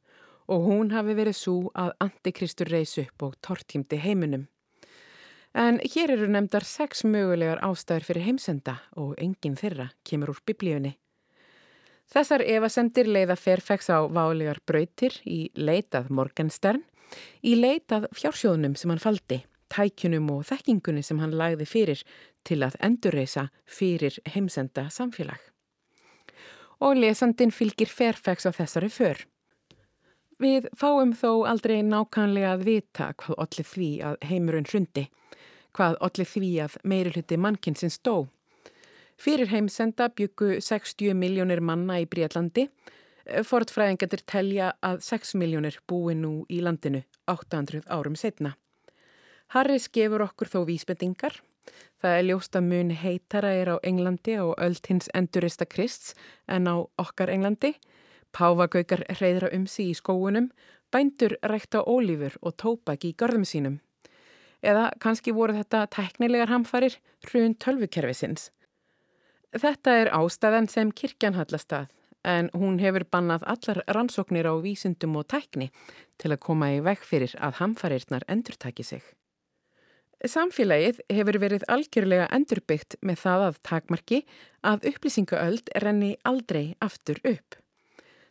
og hún hafi verið svo að Antikristur reys upp og tortímdi heiminum. En hér eru nefndar sex mögulegar ástæður fyrir heimsenda og enginn þeirra kemur úr biblíunni. Þessar evasendir leiða Fairfax á válegar brautir í leitað Morgenstern, í leitað fjársjóðunum sem hann faldi, tækjunum og þekkingunni sem hann lagði fyrir til að endurreisa fyrir heimsenda samfélag. Og lesandin fylgir Fairfax á þessari för. Við fáum þó aldrei nákvæmlega að vita hvað allir því að heimurinn hrundi, hvað allir því að meiri hluti mannkinsins stó. Fyrir heimsenda byggu 60 miljónir manna í Breitlandi, fortfræðingatir telja að 6 miljónir búi nú í landinu 800 árum setna. Harris gefur okkur þó vísbendingar. Það er ljóst að mun heitara er á Englandi og öll hins endurista Krists en á okkar Englandi, Páfagaukar hreyðra um sig í skóunum, bændur rækta ólífur og tópak í görðum sínum. Eða kannski voru þetta teknilegar hamfarir hrun tölvukerfisins. Þetta er ástæðan sem kirkjan hallast að, en hún hefur bannað allar rannsóknir á vísundum og tækni til að koma í veg fyrir að hamfarirnar endurtaki sig. Samfélagið hefur verið algjörlega endurbyggt með það að takmarki að upplýsingaöld renni aldrei aftur upp.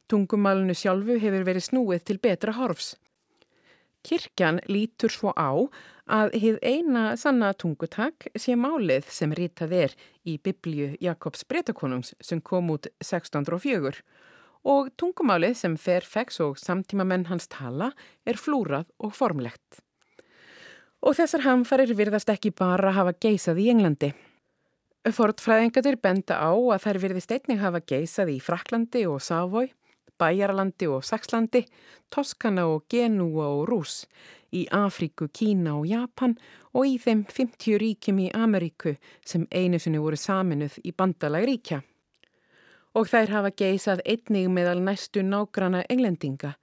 Tungumálunu sjálfu hefur verið snúið til betra horfs. Kirkjan lítur svo á að hið eina sanna tungutak sé málið sem rítað er í Biblju Jakobs breytakonungs sem kom út 1604 og tungumálið sem fer fex og samtíma menn hans tala er flúrað og formlegt. Og þessar hamfarir virðast ekki bara hafa geysað í Englandi. Fortfræðingatur benda á að þær virðist einnig hafa geysað í Fraklandi og Sávói Bæjarlandi og Saxlandi, Toskana og Genúa og Rús, í Afríku, Kína og Japan og í þeim 50 ríkjum í Ameríku sem einu sinni voru saminuð í bandalag ríkja. Og þær hafa geysað einnig meðal næstu nágrana englendinga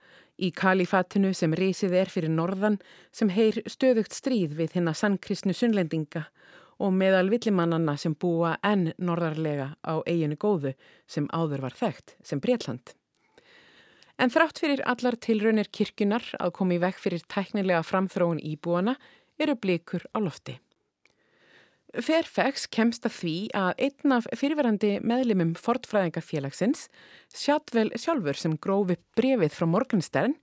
í kalifatinu sem risið er fyrir norðan sem heyr stöðugt stríð við hennar sannkristnu sunnlendinga og meðal villimannanna sem búa enn norðarlega á eiginu góðu sem áður var þekkt sem Breitland. En þrátt fyrir allar tilraunir kirkunar að komi vekk fyrir tæknilega framþróun íbúana eru blikur á lofti. Fairfax kemst að því að einn af fyrirverandi meðlimum fortfræðingafélagsins, Sjadvel sjálfur sem grófi brefið frá Morgenstern,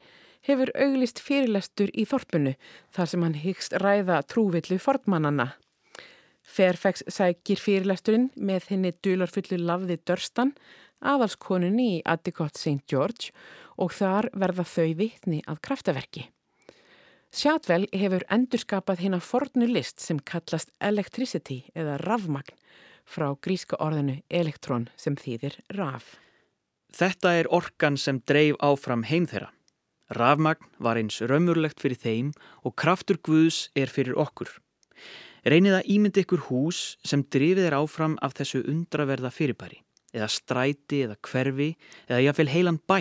hefur auglist fyrirlestur í þorpunu þar sem hann hyggst ræða trúvillu fortmannana. Fairfax sækir fyrirlesturinn með henni dularfullu lafði Dörstan, aðalskonunni í Addicott St. George og þar verða þau vitni að kraftaverki. Sjátvel hefur endurskapað hérna fornu list sem kallast electricity eða rafmagn frá gríska orðinu elektrón sem þýðir raf. Þetta er orkan sem dreif áfram heim þeirra. Rafmagn var eins raumurlegt fyrir þeim og kraftur Guðs er fyrir okkur. Reynið að ímyndi ykkur hús sem drifið er áfram af þessu undraverða fyrirbæri, eða stræti eða hverfi eða jáfnveil heilan bæ.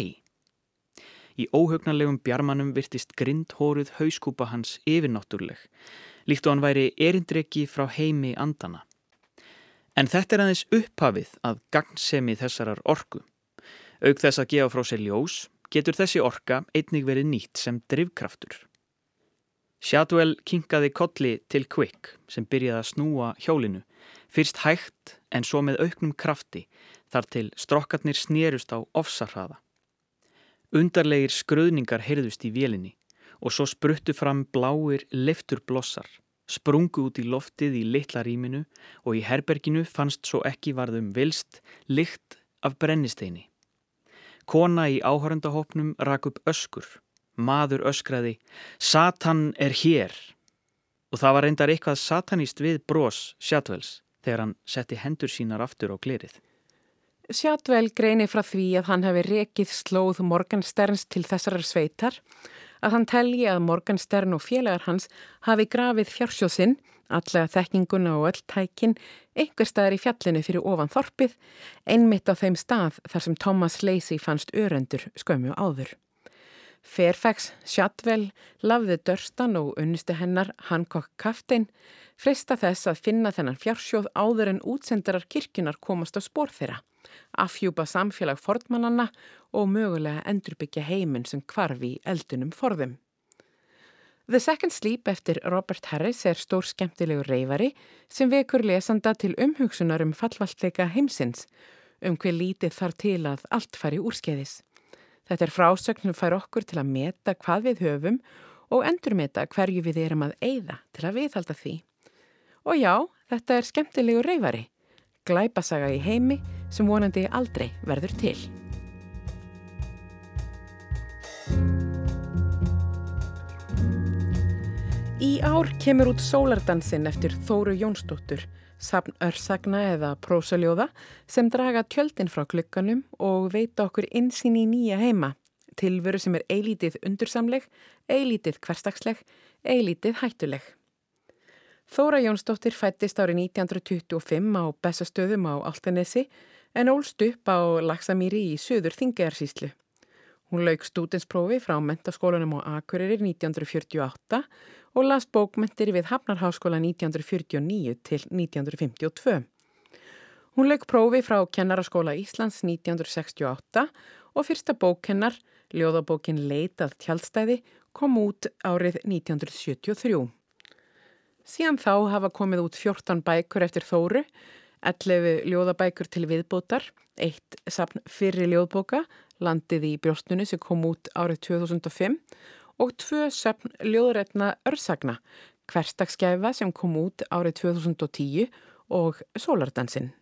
Í óhugnalegum bjarmanum virtist grindhóruð hauskúpa hans yfirnáttúrleg, líkt og hann væri erindreki frá heimi andana. En þetta er aðeins upphafið að gagnsemi þessarar orku. Aug þess að gefa frá sér ljós getur þessi orka einnig verið nýtt sem drivkraftur. Shadwell kinkaði kolli til Quick sem byrjaði að snúa hjólinu, fyrst hægt en svo með auknum krafti þar til strokkarnir snérust á ofsarhraða. Undarlegir skröðningar heyrðust í vélinni og svo spruttu fram bláir lefturblossar, sprungu út í loftið í litla rýminu og í herberginu fannst svo ekki varðum vilst lykt af brennisteini. Kona í áhörndahopnum rak upp öskur, maður öskraði Satan er hér og það var reyndar eitthvað satanist við brós Sjáttvels þegar hann setti hendur sínar aftur á glerið. Sjátvel greini frá því að hann hefði rekið slóð Morgansterns til þessarar sveitar, að hann telji að Morganstern og félagar hans hafi grafið fjársjósinn, allega þekkinguna og öll tækin, einhver staðar í fjallinu fyrir ofan þorpið, einmitt á þeim stað þar sem Thomas Lacey fannst örendur skömmu áður. Fairfax, Sjátvel, lafði dörstan og unnistu hennar Hancock Kaftein, frista þess að finna þennan fjársjóð áður en útsendarar kirkjunar komast á spór þeirra afhjúpa samfélag fornmannanna og mögulega endurbyggja heiminn sem kvarfi í eldunum forðum. The Second Sleep eftir Robert Harris er stór skemmtilegur reyfari sem vekur lesanda til umhugsunar um fallvaltleika heimsins, um hver lítið þar til að allt fari úrskeiðis. Þetta er frásögnum fær okkur til að meta hvað við höfum og endurmeta hverju við erum að eigða til að viðhalda því. Og já, þetta er skemmtilegur reyfari glæpasaga í heimi sem vonandi aldrei verður til. Í ár kemur út Sólardansin eftir Þóru Jónsdóttur, sapn örsagna eða prósaljóða sem draga tjöldin frá klukkanum og veita okkur insýn í nýja heima, tilveru sem er eilítið undursamleg, eilítið hverstagsleg, eilítið hættuleg. Þóra Jónsdóttir fættist árið 1925 á Bessastöðum á Altanesi en ólst upp á Laksamíri í söður Þingejarsíslu. Hún lauk stúdensprófi frá mentaskólanum á Akureyri 1948 og las bókmentir við Hafnarháskóla 1949 til 1952. Hún lauk prófi frá Kennaraskóla Íslands 1968 og fyrsta bókennar, ljóðabókin Leitað tjálstæði, kom út árið 1973. Síðan þá hafa komið út 14 bækur eftir Þóru, 11 ljóðabækur til viðbótar, eitt sapn fyrri ljóðbóka, landið í brjóstunni sem kom út árið 2005 og tvö sapn ljóðrætna örsagna, hverstagsgæfa sem kom út árið 2010 og Sólardansinn.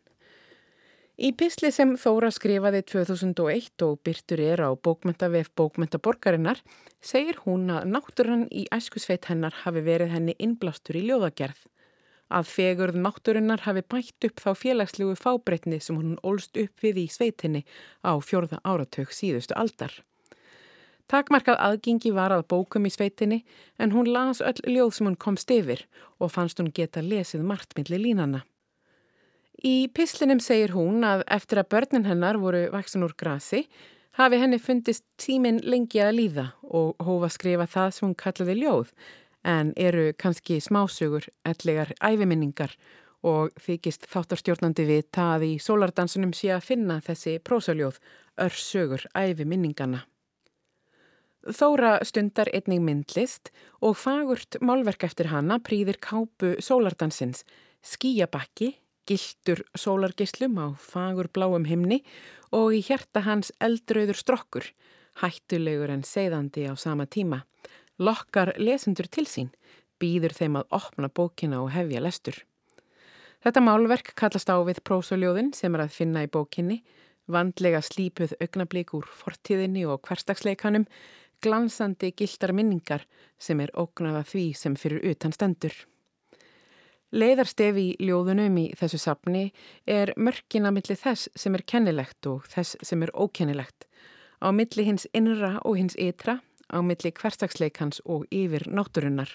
Í pisli sem Þóra skrifaði 2001 og byrtur er á bókmentavef bókmentaborgarinnar segir hún að náttúrann í æskusveit hennar hafi verið henni innblástur í ljóðagerð. Að fegurð náttúrunnar hafi bætt upp þá félagslegu fábreytni sem hún ólst upp við í sveitinni á fjörða áratök síðustu aldar. Takmarkað aðgengi var að bókum í sveitinni en hún las öll ljóð sem hún komst yfir og fannst hún geta lesið margt millir línana. Í pislinum segir hún að eftir að börnin hennar voru vaksin úr grasi hafi henni fundist tíminn lengi að líða og hófa skrifa það sem hún kallaði ljóð en eru kannski smásugur, ellegar æfiminningar og þykist þáttarstjórnandi við það í sólardansunum sé að finna þessi prósaljóð, örssugur æfiminningana. Þóra stundar einning myndlist og fagurt málverk eftir hana prýðir kápu sólardansins, skíabakki, gildur sólargislum á fagur bláum himni og í hjerta hans eldröður strokkur, hættulegur en segðandi á sama tíma. Lokkar lesendur til sín, býður þeim að opna bókina og hefja lestur. Þetta málverk kallast á við prósoljóðin sem er að finna í bókinni, vandlega slípuð augnablík úr fortíðinni og hverstagsleikanum, glansandi gildar minningar sem er ógnaða því sem fyrir utan stendur. Leiðarstefi í ljóðunum í þessu sapni er mörkina millir þess sem er kennilegt og þess sem er ókennilegt, á milli hins innra og hins ytra, á milli hverstagsleikans og yfir náttúrunnar.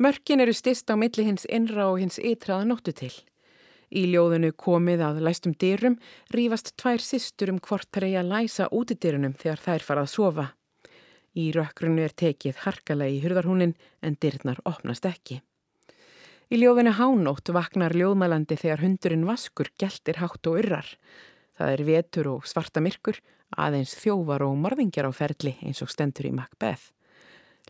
Mörkin eru stist á milli hins innra og hins ytra að nóttu til. Í ljóðunu komið að læstum dyrum rýfast tvær systur um hvort þær eigi að læsa útidyrunum þegar þær fara að sofa. Í rökkrunu er tekið harkalega í hurðarhúnin en dyrnar opnast ekki. Í ljóðinu hánótt vaknar ljóðmælandi þegar hundurinn vaskur geltir hátt og urrar. Það er vetur og svarta myrkur, aðeins þjóvar og morðingjar á ferli eins og stendur í Macbeth.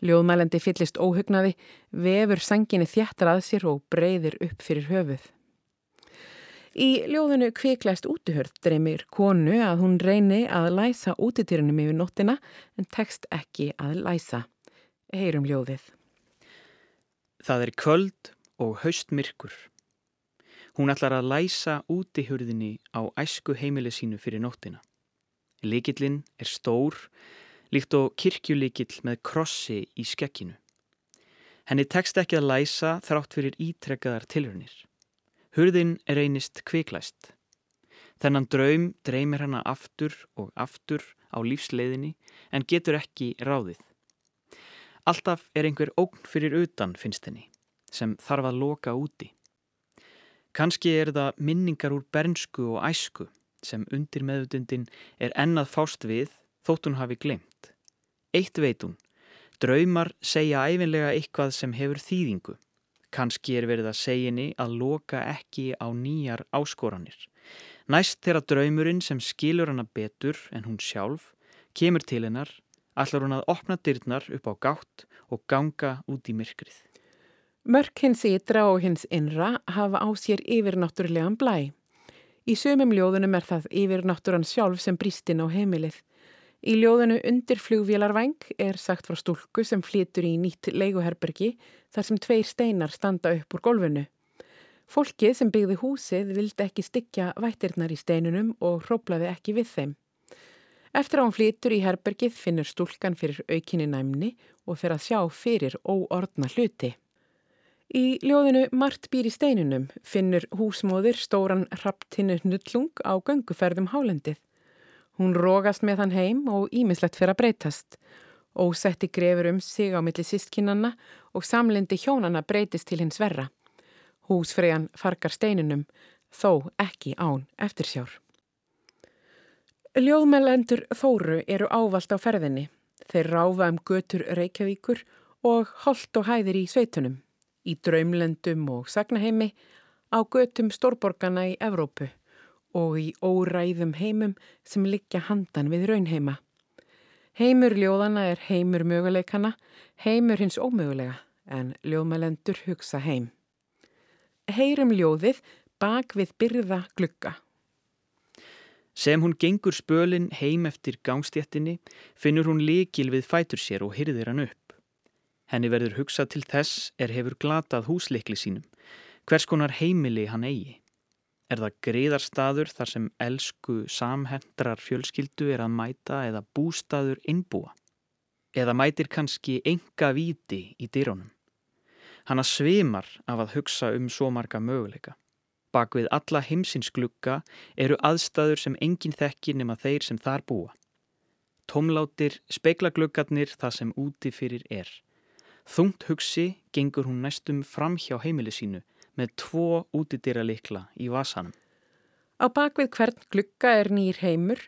Ljóðmælandi fyllist óhugnaði, vefur sanginni þjættar að sér og breyðir upp fyrir höfuð. Í ljóðinu kviklæst útuhörð dreymir konu að hún reyni að læsa útitýrunum yfir nóttina en tekst ekki að læsa. Heyrum ljóðið. Það er köld og haustmyrkur. Hún ætlar að læsa útihörðinni á æsku heimili sínu fyrir nóttina. Likillinn er stór, líkt og kirkjulikill með krossi í skekkinu. Henni tekst ekki að læsa þrátt fyrir ítrekkaðar tilhörnir. Hurðin er einist kviklæst. Þennan draum dreymir hana aftur og aftur á lífsleiðinni en getur ekki ráðið. Alltaf er einhver ógn fyrir utan finnst henni sem þarf að loka úti. Kanski er það minningar úr bernsku og æsku sem undir meðutundin er ennað fást við þótt hún hafi glemt. Eitt veit hún, draumar segja æfinlega eitthvað sem hefur þýðingu. Kanski er verið að seginni að loka ekki á nýjar áskoranir. Næst þegar draumurinn sem skilur hana betur en hún sjálf kemur til hennar, allar hún að opna dyrnar upp á gátt og ganga út í myrkrið. Mörk hins ytra og hins innra hafa á sér yfirnáttúrulegan blæ. Í sömum ljóðunum er það yfirnáttúran sjálf sem brístinn á heimilið. Í ljóðinu undir flugvélarvæng er sagt frá stúlku sem flytur í nýtt leiguherbergi þar sem tveir steinar standa upp úr golfinu. Fólkið sem byggði húsið vildi ekki styggja vættirnar í steinunum og hróplaði ekki við þeim. Eftir að hún flytur í herbergið finnur stúlkan fyrir aukinni næmni og fyrir að sjá fyrir óordna hluti. Í ljóðinu Mart býr í steinunum finnur húsmóðir stóran raptinu nullung á gönguferðum hálendið. Hún rógast með hann heim og ímislegt fyrir að breytast. Ósetti grefur um sig á milli sístkinnanna og samlindi hjónanna breytist til hins verra. Húsfreyjan fargar steinunum, þó ekki án eftirsjár. Ljóðmellendur Þóru eru ávalt á ferðinni. Þeir ráfa um götur Reykjavíkur og holdt og hæðir í sveitunum, í draumlendum og sagnaheimi, á götum stórborgarna í Evrópu og í óræðum heimum sem liggja handan við raunheima. Heimur ljóðana er heimur möguleikana, heimur hins ómögulega, en ljóðmælendur hugsa heim. Heyrum ljóðið bak við byrða glugga. Sem hún gengur spölin heim eftir gangstjættinni finnur hún likil við fætur sér og hyrðir hann upp. Henni verður hugsað til þess er hefur glatað húslikli sínum, hvers konar heimili hann eigi. Er það greiðarstaður þar sem elsku samhendrar fjölskyldu er að mæta eða bústaður innbúa? Eða mætir kannski enga viti í dýrónum? Hanna svimar af að hugsa um svo marga möguleika. Bak við alla heimsins glugga eru aðstæður sem enginn þekkir nema þeir sem þar búa. Tómlátir speiklagluggarnir það sem úti fyrir er. Þungt hugsi gengur hún næstum fram hjá heimili sínu með tvo útidýra likla í vasanum. Á bakvið hvern glukka er nýr heimur,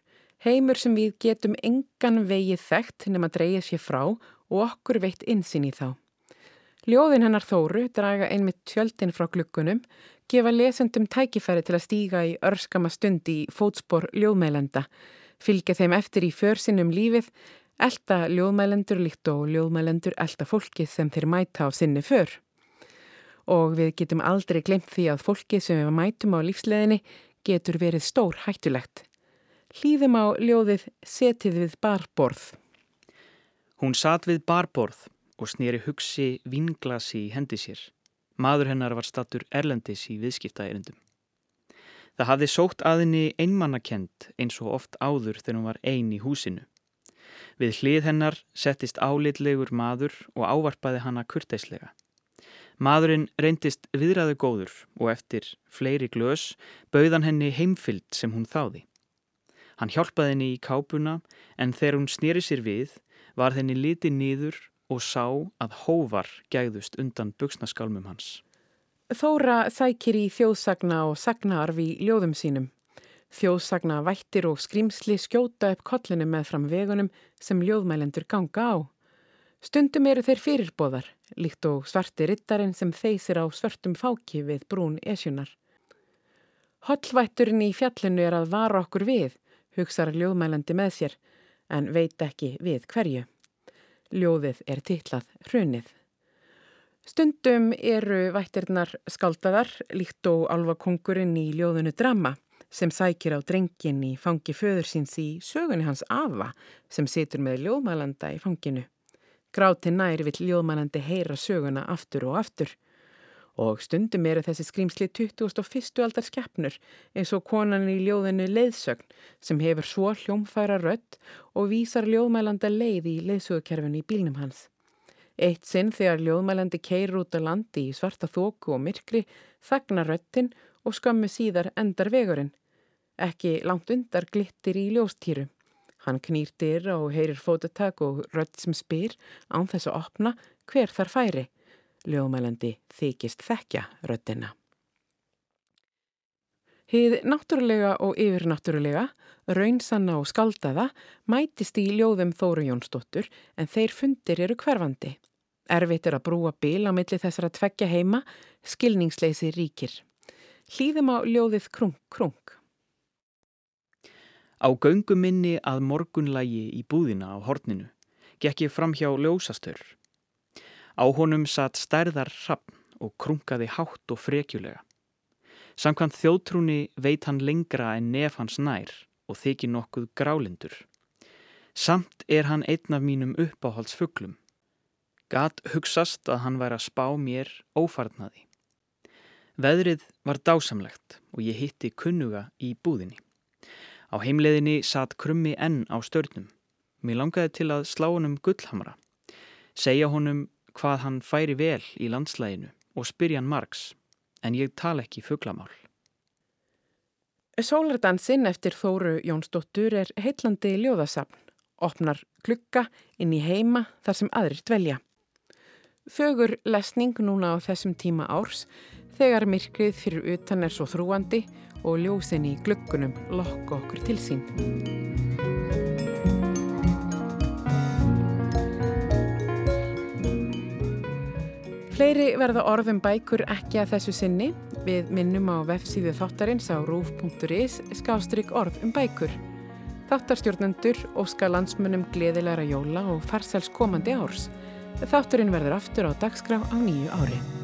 heimur sem við getum engan vegið þekkt nema dreyið sér frá og okkur veitt insinn í þá. Ljóðin hennar Þóru draga einmitt tjöldin frá glukkunum, gefa lesendum tækifæri til að stíga í örskama stund í fótspor ljóðmeilenda, fylgja þeim eftir í försinnum lífið, Elda ljóðmælendur líkt og ljóðmælendur elda fólki sem þeir mæta á sinni för. Og við getum aldrei glemt því að fólki sem við mætum á lífsleðinni getur verið stór hættulegt. Hlýðum á ljóðið setið við barborð. Hún satt við barborð og snýri hugsi vinglasi í hendi sér. Maður hennar var stattur erlendis í viðskiptaerindum. Það hafði sótt aðinni einmannakend eins og oft áður þegar hún var ein í húsinu. Við hlið hennar settist álitlegur maður og ávarpaði hana kurteislega. Maðurinn reyndist viðræðu góður og eftir fleiri glös bauðan henni heimfyllt sem hún þáði. Hann hjálpaði henni í kápuna en þegar hún snýri sér við var henni litið nýður og sá að hóvar gæðust undan buksnaskálmum hans. Þóra þækir í þjóðsagna og sagnaarf í ljóðum sínum. Þjóðsagna vættir og skrýmsli skjóta upp kollinu með fram vegunum sem ljóðmælendur ganga á. Stundum eru þeir fyrirbóðar, líkt og svarti rittarinn sem þeysir á svörtum fáki við brún esjunar. Hollvætturinn í fjallinu er að vara okkur við, hugsaður ljóðmælandi með sér, en veit ekki við hverju. Ljóðið er titlað Hrunið. Stundum eru vættirnar skáldaðar, líkt og alvakongurinn í ljóðinu drama sem sækir á drengin í fangi föður síns í sögunni hans Ava sem situr með ljóðmælanda í fanginu. Gráti nær vill ljóðmælandi heyra söguna aftur og aftur og stundum eru þessi skrýmsli 21. aldar skeppnur eins og konan í ljóðinu leiðsögn sem hefur svo hljómfæra rött og vísar ljóðmælanda leið í leiðsögukerfinu í bílnum hans. Eitt sinn þegar ljóðmælandi keir út á landi í svarta þóku og myrkri þagnar röttin og skömmu síðar endar vegurinn Ekki langt undar glittir í ljóstýru. Hann knýrtir og heyrir fótatak og rödd sem spyr án þess að opna hver þar færi. Ljóðmælandi þykist þekkja röddina. Hið náttúrulega og yfirnáttúrulega, raunsanna og skaldaða mætist í ljóðum Þóru Jónsdóttur en þeir fundir eru hverfandi. Erfitt er að brúa bil á milli þessar að tveggja heima, skilningsleisi ríkir. Hlýðum á ljóðið krung krung. Á gönguminni að morgunlægi í búðina á horninu gekk ég fram hjá ljósastör. Á honum satt stærðar rappn og krunkaði hátt og frekjulega. Samkvæmt þjótrúni veit hann lengra en nef hans nær og þykir nokkuð grálindur. Samt er hann einn af mínum uppáhaldsfuglum. Gat hugsast að hann væri að spá mér ófarnaði. Veðrið var dásamlegt og ég hitti kunnuga í búðinni. Á heimleiðinni satt krummi enn á störnum. Mér langaði til að slá honum gullhamra, segja honum hvað hann færi vel í landslæginu og spyrja hann margs, en ég tala ekki fugglamál. Sólardansinn eftir Þóru Jónsdóttur er heitlandi ljóðasafn, opnar klukka inn í heima þar sem aðrir dvelja. Fögur lesning núna á þessum tíma árs þegar myrkrið fyrir utan er svo þrúandi og ljósin í glöggunum lokka okkur til sín. Fleiri verða orðum bækur ekki að þessu sinni. Við minnum á vefsíðu þáttarins á rúf.is skástrygg orð um bækur. Þáttarstjórnendur óska landsmunum gleðilegra jóla og farsels komandi árs. Þátturinn verður aftur á dagskrá á nýju ári.